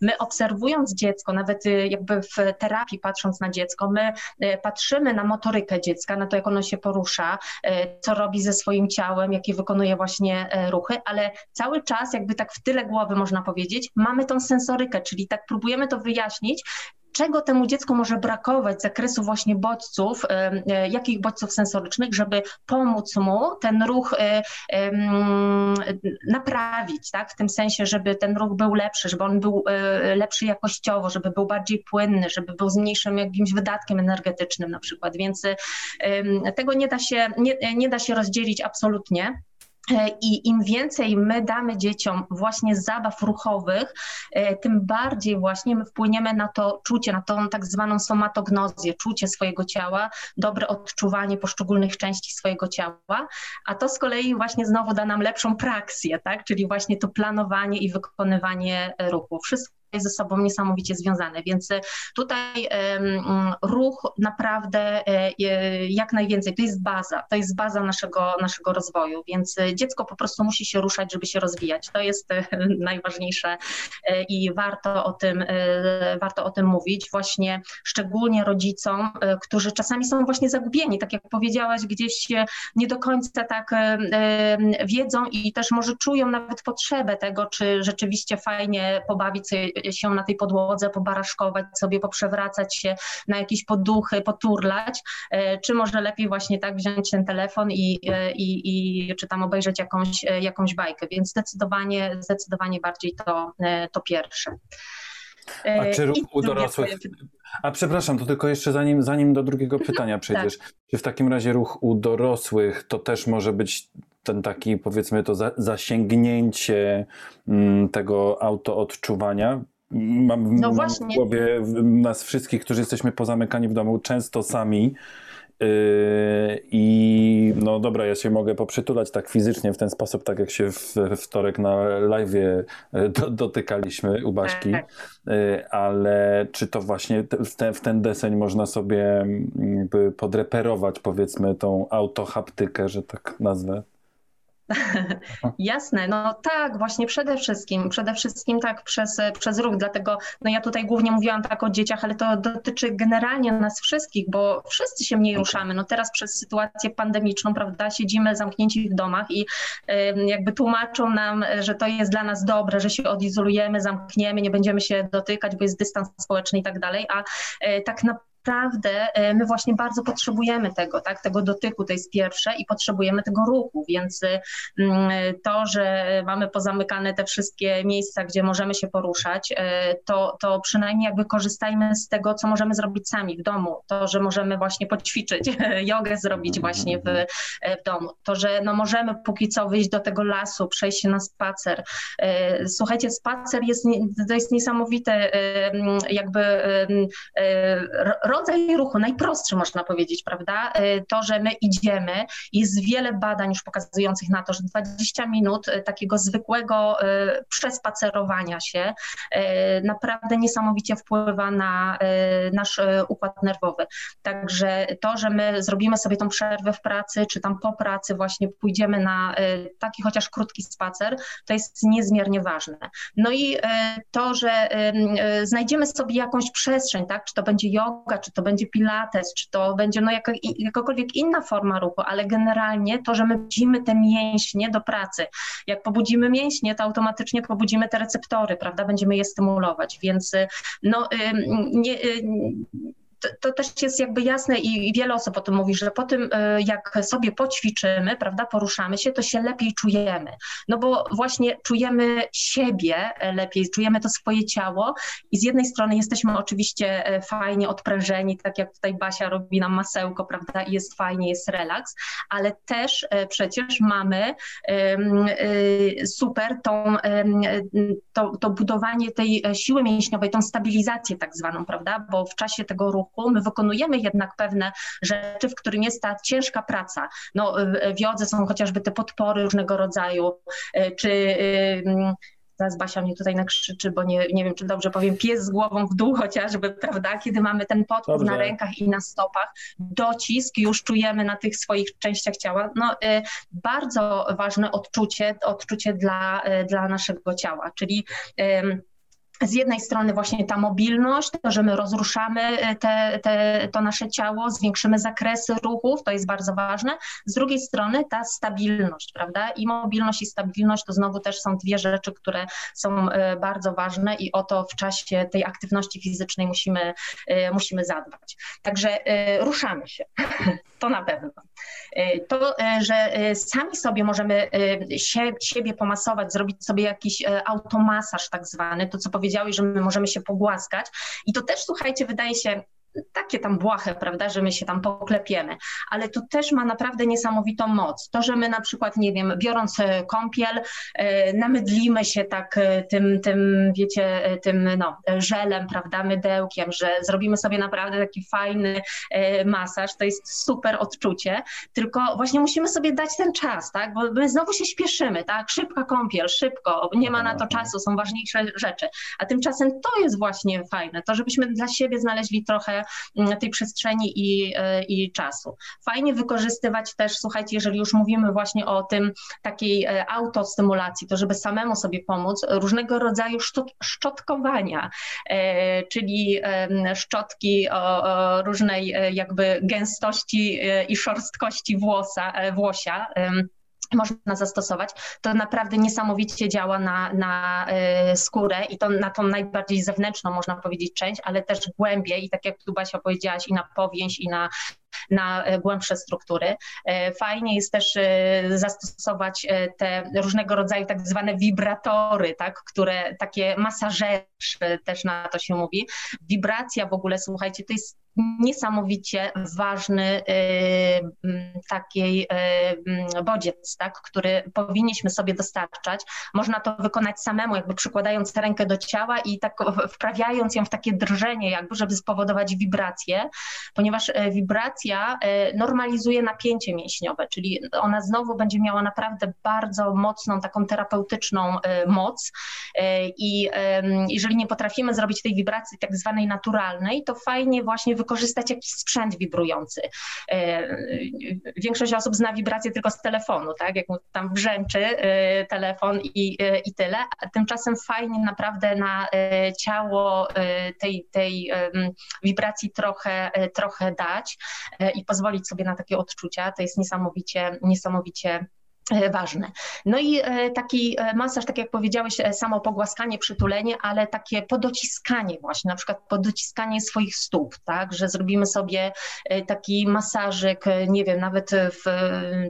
Speaker 4: My obserwując dziecko, nawet jakby w terapii patrząc na dziecko, my patrzymy na motorykę dziecka, na to, jak ono się porusza, co robi ze swoim ciałem, jakie wykonuje właśnie ruchy, ale cały czas jakby tak w tyle głowy można powiedzieć, mamy tą sensorykę, czyli tak próbujemy to wyjaśnić, czego temu dziecku może brakować z zakresu właśnie bodźców, e, jakich bodźców sensorycznych, żeby pomóc mu ten ruch e, naprawić, tak? w tym sensie, żeby ten ruch był lepszy, żeby on był e, lepszy jakościowo, żeby był bardziej płynny, żeby był z mniejszym jakimś wydatkiem energetycznym na przykład, więc tego nie da się, nie, nie da się rozdzielić absolutnie. E, I im więcej my damy dzieciom właśnie zabaw ruchowych, e, tym bardziej właśnie my wpłyniemy na to czucie, na tą tak zwaną somatognozję, czucie swojego ciała, dobre odczuwanie poszczególnych części swojego ciała, a to z kolei właśnie znowu da nam lepszą praksję, tak? czyli właśnie to planowanie i wykonywanie ruchu. Wszystko ze sobą niesamowicie związane, więc e, tutaj ruch naprawdę e, jak najwięcej, to jest baza, to jest baza naszego, naszego rozwoju, więc e, dziecko po prostu musi się ruszać, żeby się rozwijać. To jest (laughs) najważniejsze i warto o tym, warto o tym mówić, właśnie szczególnie rodzicom, którzy czasami są właśnie zagubieni, tak jak powiedziałaś, gdzieś nie do końca tak wiedzą i też może czują nawet potrzebę tego, czy rzeczywiście fajnie pobawić się na tej podłodze, pobaraszkować sobie, poprzewracać się na jakieś poduchy, poturlać, e, czy może lepiej właśnie tak wziąć ten telefon i, e, i, i czy tam obejrzeć jakąś, e, jakąś bajkę, więc zdecydowanie, zdecydowanie bardziej to, to pierwsze.
Speaker 2: A czy ruch u dorosłych. A przepraszam, to tylko jeszcze zanim, zanim do drugiego (laughs) pytania przejdziesz. Tak. Czy w takim razie ruch u dorosłych to też może być ten taki, powiedzmy, to za, zasięgnięcie m, mm, tego autoodczuwania? mam,
Speaker 4: No
Speaker 2: mam w głowie nas wszystkich, którzy jesteśmy pozamykani w domu, często sami. Yy, I no dobra, ja się mogę poprzytulać tak fizycznie w ten sposób, tak jak się w we wtorek na live do, dotykaliśmy u Baśki,
Speaker 4: Tak.
Speaker 2: Yy, ale czy to właśnie w ten, w ten deseń można sobie mm, podreperować powiedzmy tą autohaptykę, że tak nazwę? (laughs)
Speaker 4: Jasne, no tak, właśnie przede wszystkim, przede wszystkim tak przez, przez ruch, dlatego no ja tutaj głównie mówiłam tak o dzieciach, ale to dotyczy generalnie nas wszystkich, bo wszyscy się mniej ruszamy. No teraz przez sytuację pandemiczną, prawda, siedzimy zamknięci w domach i em, jakby tłumaczą nam, że to jest dla nas dobre, że się odizolujemy, zamkniemy, nie będziemy się dotykać, bo jest dystans społeczny i tak dalej, a e, tak naprawdę naprawdę e, my właśnie bardzo potrzebujemy tego, tak, tego dotyku, to jest pierwsze i potrzebujemy tego ruchu, więc e, to, że mamy pozamykane te wszystkie miejsca, gdzie możemy się poruszać, e, to, to przynajmniej jakby korzystajmy z tego, co możemy zrobić sami w domu, to, że możemy właśnie poćwiczyć, (laughs) jogę zrobić właśnie w, w domu, to, że no możemy póki co wyjść do tego lasu, przejść się na spacer. Słuchajcie, spacer jest, to jest niesamowite jakby rodzaj ruchu, najprostszy można powiedzieć, prawda? E, To, że my idziemy, jest wiele badań już pokazujących na to, że 20 minut e, takiego zwykłego e, przespacerowania się naprawdę niesamowicie wpływa na nasz układ nerwowy. Także to, że my zrobimy sobie tą przerwę w pracy, czy tam po pracy właśnie pójdziemy na taki chociaż krótki spacer, to jest niezmiernie ważne. No i to, że em, znajdziemy sobie jakąś przestrzeń, tak? Czy to będzie yoga, czy to będzie pilates, czy to będzie no jakakolwiek inna forma ruchu, ale generalnie to, że my budzimy te mięśnie do pracy. Jak pobudzimy mięśnie, to automatycznie pobudzimy te receptory, prawda? Będziemy je stymulować, więc y, no ym, nie, y, to, to też jest jakby jasne i, i wiele osób o tym mówi, że po tym, y, jak sobie poćwiczymy, prawda, poruszamy się, to się lepiej czujemy. No bo właśnie czujemy siebie e, lepiej, czujemy to swoje ciało i z jednej strony jesteśmy oczywiście e, fajnie odprężeni, tak jak tutaj Basia robi nam masełko, prawda, i jest fajnie, jest relaks, ale też e, przecież mamy super tą, to, to budowanie tej e, siły mięśniowej, tą stabilizację tak zwaną, prawda, bo w czasie tego ruchu my wykonujemy jednak pewne rzeczy, w którym jest ta ciężka praca. No, w jodze są chociażby te podpory różnego rodzaju, e, czy ym, Zaraz Basia mnie tutaj nakrzyczy, bo nie, nie wiem, czy dobrze powiem, pies z głową w dół chociażby, prawda? Kiedy mamy ten podpór na rękach i na stopach, docisk już czujemy na tych swoich częściach ciała. No, y, bardzo ważne odczucie, odczucie dla, y, dla naszego ciała, czyli ym, z jednej strony właśnie ta mobilność, to, że my rozruszamy e, te, te, to nasze ciało, zwiększymy zakresy ruchów, to jest bardzo ważne. Z drugiej strony ta stabilność, prawda? I mobilność i stabilność to znowu też są dwie rzeczy, które są e, bardzo ważne i o to w czasie tej aktywności fizycznej musimy, e, musimy zadbać. Także ruszamy się, (laughs) to na pewno. To, że sami sobie możemy sie, siebie pomasować, zrobić sobie jakiś automasaż tak zwany, to co powiedziałeś, że my możemy się pogłaskać i to też, słuchajcie, wydaje się takie tam błahe, prawda, że my się tam poklepiemy, ale to też ma naprawdę niesamowitą moc. To, że my na przykład, nie wiem, biorąc e, kąpiel, e, namydlimy się tak e, tym, tym, wiecie, tym no, żelem, prawda, mydełkiem, że zrobimy sobie naprawdę taki fajny masaż, to jest super odczucie, tylko właśnie musimy sobie dać ten czas, tak, bo my znowu się śpieszymy, tak, szybka kąpiel, szybko, nie ma na to czasu, są ważniejsze rzeczy, a tymczasem to jest właśnie fajne, to żebyśmy dla siebie znaleźli trochę tej przestrzeni i, e, i czasu. Fajnie wykorzystywać też, słuchajcie, jeżeli już mówimy właśnie o tym takiej e, autostymulacji, to żeby samemu sobie pomóc, różnego rodzaju szczot, szczotkowania, e, czyli szczotki o, różnej jakby gęstości i szorstkości włosa, włosia. Można zastosować, to naprawdę niesamowicie działa na, na y, skórę i to na tą najbardziej zewnętrzną, można powiedzieć, część, ale też głębiej i tak jak tu Basia powiedziałaś, i na powięź, i na na głębsze struktury. Fajnie jest też zastosować te różnego rodzaju tak zwane wibratory, tak, które takie masażery też na to się mówi. Wibracja w ogóle, słuchajcie, to jest niesamowicie ważny takiej y, bodziec, tak, który powinniśmy sobie dostarczać. Można to wykonać samemu, jakby przykładając rękę do ciała i tak wprawiając ją w takie drżenie, jakby, żeby spowodować wibrację, ponieważ e, e, normalizuje napięcie mięśniowe, czyli ona znowu będzie miała naprawdę bardzo mocną, taką terapeutyczną e, moc. I jeżeli nie potrafimy zrobić tej wibracji tak zwanej naturalnej, to fajnie właśnie wykorzystać jakiś sprzęt wibrujący. Większość osób zna wibrację tylko z telefonu, tak, jak tam brzęczy telefon i, i tyle, a tymczasem fajnie naprawdę na ciało tej, tej wibracji trochę, trochę dać i pozwolić sobie na takie odczucia. To jest niesamowicie, niesamowicie ważne. No i e, taki e, masaż, tak jak powiedziałeś, samo pogłaskanie, przytulenie, ale takie podociskanie właśnie, na przykład podociskanie swoich stóp, tak, że zrobimy sobie taki masażyk, nie wiem, nawet w,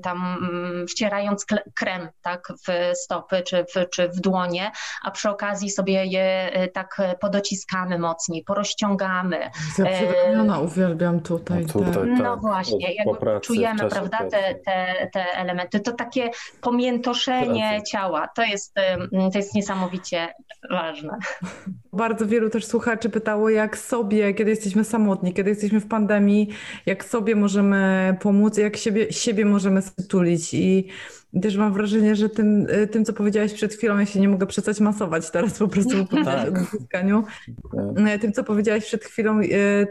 Speaker 4: tam mm, wcierając krem, tak, w stopy czy w, czy w dłonie, a przy okazji sobie je tak podociskamy mocniej, porozciągamy.
Speaker 1: Ja uwielbiam tutaj.
Speaker 2: No, tutaj
Speaker 4: tak. no właśnie, jakby czujemy, prawda, te, te, te elementy. To takie pomiętoszenie ciała. To jest, to jest niesamowicie ważne.
Speaker 1: Bardzo wielu też słuchaczy pytało, jak sobie, kiedy jesteśmy samotni, kiedy jesteśmy w pandemii, jak sobie możemy pomóc, jak siebie, siebie możemy stulić i też mam wrażenie, że tym, y, tym, co powiedziałeś przed chwilą, ja się nie mogę przestać masować teraz po prostu po tak. odzyskaniu. Tak. Tym, co powiedziałeś przed chwilą, y,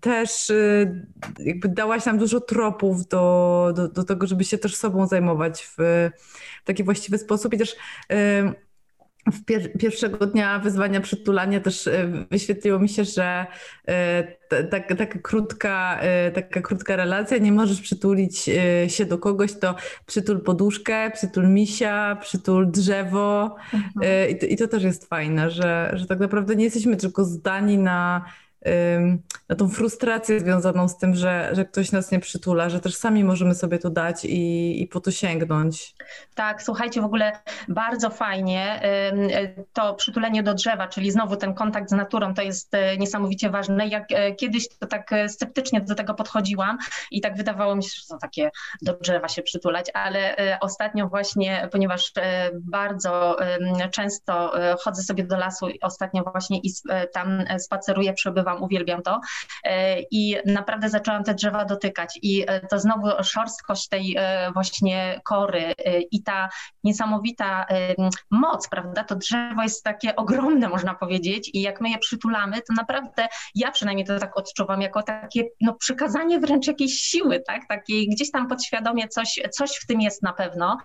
Speaker 1: też y, jakby dałaś nam dużo tropów do, do, do tego, żeby się też sobą zajmować w taki właściwy sposób i też w pier pierwszego dnia wyzwania przytulania też e, wyświetliło mi się, że e, tak, taka, krótka, e, taka krótka relacja, nie możesz przytulić się do kogoś, to przytul poduszkę, przytul misia, przytul drzewo mhm. I, to, i to też jest fajne, że, że tak naprawdę nie jesteśmy tylko zdani na na tą frustrację związaną z tym, że, że ktoś nas nie przytula, że też sami możemy sobie to dać i, i po to sięgnąć.
Speaker 4: Tak, słuchajcie, w ogóle bardzo fajnie to przytulenie do drzewa, czyli znowu ten kontakt z naturą, to jest e, niesamowicie ważne. Jak e, kiedyś to tak sceptycznie do tego podchodziłam i tak wydawało mi się, że to takie do drzewa się przytulać, ale ostatnio właśnie, ponieważ bardzo często chodzę sobie do lasu ostatnio właśnie i tam spaceruję, przebywam uwielbiam to. E, I naprawdę zaczęłam te drzewa dotykać i e, to znowu szorstkość tej e, właśnie kory i ta niesamowita moc, prawda? To drzewo jest takie ogromne, można powiedzieć, i jak my je przytulamy, to naprawdę ja przynajmniej to tak odczuwam, jako takie no, przykazanie wręcz jakiejś siły, tak? Takiej gdzieś tam podświadomie coś, coś w tym jest na pewno.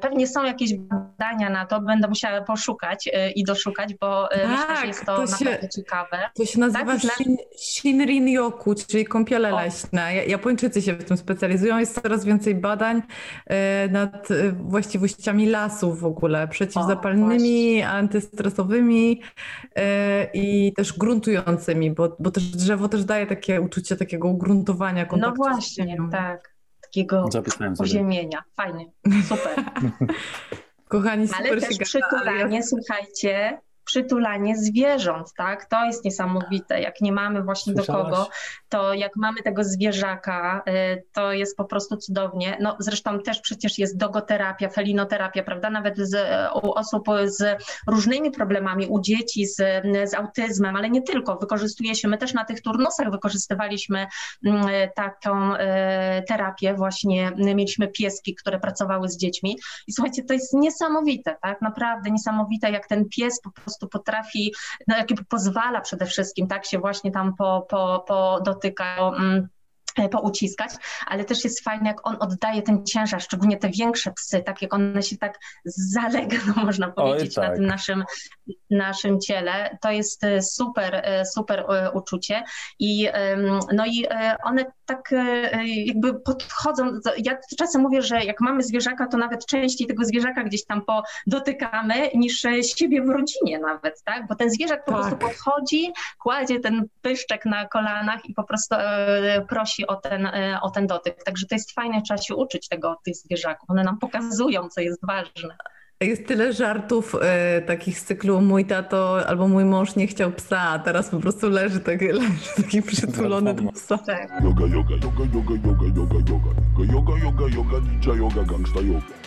Speaker 4: Pewnie są jakieś badania na to, będę musiała poszukać i doszukać, bo tak, myślę, że jest to, to naprawdę ciekawe.
Speaker 1: To się nazywa tak, shin, Shinrin-yoku, czyli kąpiele o. leśne. Japończycy się w tym specjalizują. Jest coraz więcej badań e, nad e, właściwościami lasów w ogóle, przeciwzapalnymi, o, antystresowymi e, i też gruntującymi, bo, bo też drzewo też daje takie uczucie takiego ugruntowania,
Speaker 4: kontaktu No właśnie, tak. Takiego uziemienia. Fajnie, super. (laughs)
Speaker 1: Kochani, super
Speaker 4: Ale też przytulanie, słuchajcie, przytulanie zwierząt, tak? To jest niesamowite. Jak nie mamy właśnie Słyszałaś? do kogo, to jak mamy tego zwierzaka, y, to jest po prostu cudownie. No zresztą też przecież jest dogoterapia, felinoterapia, prawda? Nawet z, u osób z różnymi problemami, u dzieci z, z autyzmem, ale nie tylko. Wykorzystuje się, my też na tych turnusach wykorzystywaliśmy mm, taką y, terapię właśnie. Mieliśmy pieski, które pracowały z dziećmi i słuchajcie, to jest niesamowite, tak? Naprawdę niesamowite, jak ten pies po prostu prostu potrafi, no jakby pozwala przede wszystkim, tak się właśnie tam po, po, po dotyka. Mm, pouciskać, ale też jest fajne, jak on oddaje ten ciężar, szczególnie te większe psy, tak jak one się tak zalegną, (laughs) można powiedzieć, Oj, tak. na tym naszym, naszym ciele. To jest e, super, e, super uczucie i no i one tak jakby podchodzą, ja czasem mówię, że jak mamy zwierzaka, to nawet częściej tego zwierzaka gdzieś tam dotykamy niż siebie w rodzinie nawet, tak, bo ten zwierzak po tak. prostu podchodzi, kładzie ten pyszczek na kolanach i po prostu prosi prosi o ten, e, o ten dotyk. Także to jest fajne, trzeba się uczyć tego od tych zwierzaków. One nam pokazują, co jest ważne.
Speaker 1: Jest tyle żartów e, takich z cyklu mój tato albo mój mąż nie chciał psa, a teraz po prostu leży taki, (laughs) leży taki przytulony do psa.
Speaker 4: Tak.
Speaker 3: Yoga, yoga, yoga, yoga, yoga, yoga, yoga. Yoga, yoga, yoga, ninja yoga, gangsta yoga.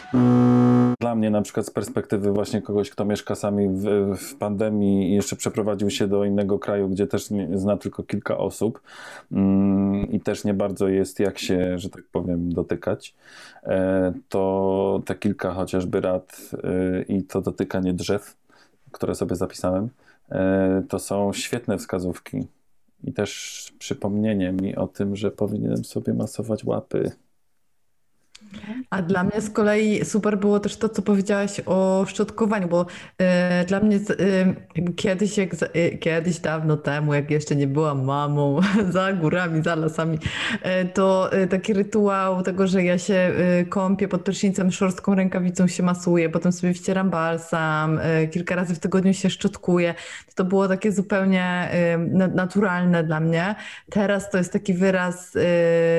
Speaker 2: Dla mnie na przykład z perspektywy właśnie kogoś, kto mieszka sami w, w pandemii i jeszcze przeprowadził się do innego kraju, gdzie też zna tylko kilka osób mm, i też nie bardzo jest jak się, że tak powiem, dotykać, e, to te kilka chociażby rad e, i to dotykanie drzew, które sobie zapisałem, e, to są świetne wskazówki i też przypomnienie mi o tym, że powinienem sobie masować łapy.
Speaker 1: A dla mnie z kolei super było też to, co powiedziałaś o szczotkowaniu, bo e, dla mnie jakby kiedyś, jak, e, kiedyś dawno temu, jak jeszcze nie byłam mamą, (laughs) za górami, za lasami, to taki rytuał tego, że ja się kąpię pod prysznicem, szorstką rękawicą się masuję, potem sobie wcieram balsam, kilka razy w tygodniu się szczotkuję. To było takie zupełnie na- naturalne dla mnie. Teraz to jest taki wyraz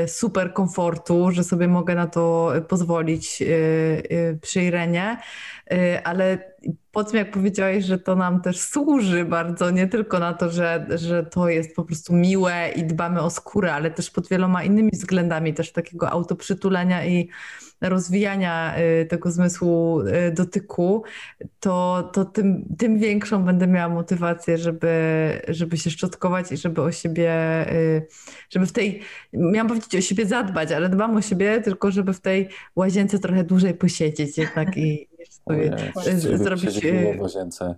Speaker 1: super komfortu, że sobie mogę na to pozwolić e, e, przy Irenie, ale po tym jak powiedziałeś, że to nam też służy bardzo, nie tylko na to, że, że to jest po prostu miłe i dbamy o skórę, ale też pod wieloma innymi względami, też takiego autoprzytulenia i rozwijania e, tego zmysłu e, dotyku, to, to tym, tym większą będę miała motywację, żeby, żeby się szczotkować i żeby o siebie, y, żeby w tej, miałam powiedzieć o siebie zadbać, ale dbam o siebie, tylko żeby w tej łazience trochę dłużej posiedzieć jednak i (laughs) sobie
Speaker 2: Ojej,
Speaker 1: zrobić,
Speaker 2: w łazience.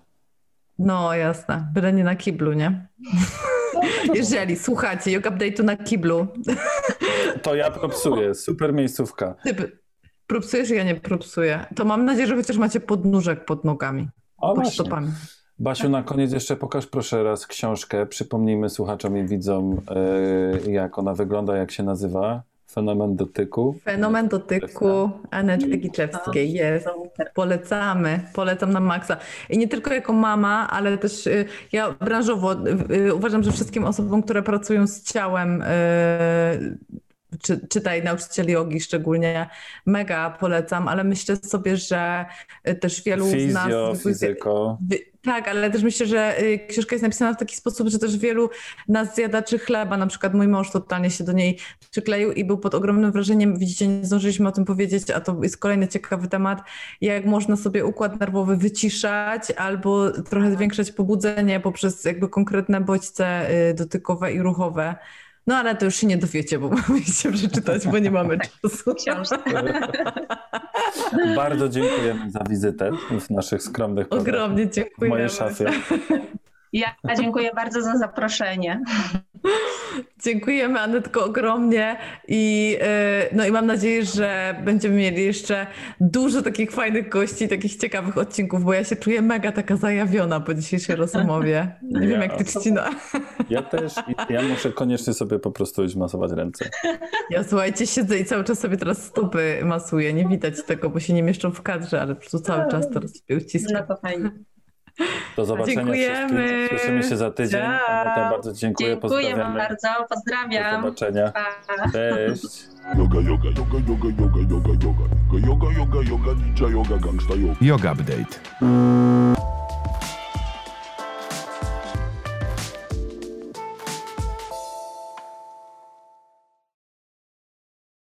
Speaker 1: no jasne, byle nie na kiblu, nie? (laughs) Jeżeli słuchacie Yoga Update'u na kiblu,
Speaker 2: To ja propsuję, super miejscówka.
Speaker 1: ty propsujesz, ja nie propsuję, to mam nadzieję, że chociaż macie podnóżek pod nogami,
Speaker 2: O
Speaker 1: pod
Speaker 2: właśnie.
Speaker 1: stopami.
Speaker 2: Basiu, na koniec jeszcze pokaż proszę raz książkę. Przypomnijmy słuchaczom i widzom, yy, jak ona wygląda, jak się nazywa. Fenomen dotyku.
Speaker 1: Fenomen dotyku Anety Giczewskiej jest. Polecamy, polecam na maksa. I nie tylko jako mama, ale też y, ja branżowo y, y, uważam, że wszystkim osobom, które pracują z ciałem, czy, czytaj nauczycieli jogi szczególnie, mega polecam, ale myślę sobie, że y, też wielu z nas...
Speaker 2: Fizyko.
Speaker 1: Tak, ale też myślę, że y, książka jest napisana w taki sposób, że też wielu nas zjadaczy chleba, na przykład mój mąż totalnie się do niej przykleił i był pod ogromnym wrażeniem, widzicie, nie zdążyliśmy o tym powiedzieć, a to jest kolejny ciekawy temat, jak można sobie układ nerwowy wyciszać albo trochę zwiększać pobudzenie poprzez jakby konkretne bodźce y, dotykowe i ruchowe. No ale to już się nie dowiecie, bo (laughs) musicie przeczytać, bo nie mamy czasu.
Speaker 4: Książka.
Speaker 2: Bardzo dziękujemy za wizytę w naszych skromnych.
Speaker 1: Ogromnie
Speaker 2: W
Speaker 1: dziękujemy.
Speaker 2: mojej szafie.
Speaker 4: Ja dziękuję bardzo za zaproszenie.
Speaker 1: Dziękujemy Anetko ogromnie i, e, no i mam nadzieję, że będziemy mieli jeszcze dużo takich fajnych gości, takich ciekawych odcinków, bo ja się czuję mega taka zajawiona po dzisiejszej (laughs) rozmowie. Nie wiem
Speaker 2: Ja-
Speaker 1: jak ty Trzcina.
Speaker 2: Ja też, i ja muszę koniecznie sobie po prostu iść masować ręce.
Speaker 1: Ja słuchajcie, siedzę i cały czas sobie teraz stopy masuję. Nie widać tego, bo się nie mieszczą w kadrze, ale po prostu cały czas teraz sobie
Speaker 4: No
Speaker 1: uciskam.
Speaker 4: to fajnie.
Speaker 2: Do zobaczenia
Speaker 1: Dziękujemy.
Speaker 2: wszystkim. Słyszymy się za tydzień. Aneta, bardzo dziękuję,
Speaker 4: Dziękuję Wam bardzo.
Speaker 2: Do
Speaker 4: Pozdrawiam.
Speaker 2: zobaczenia.
Speaker 4: Pa.
Speaker 2: Cześć.
Speaker 3: Yoga, yoga, yoga, yoga, yoga, yoga, yoga. Yoga, yoga, yoga, ninja yoga, gangsta yoga.
Speaker 5: Yoga Update.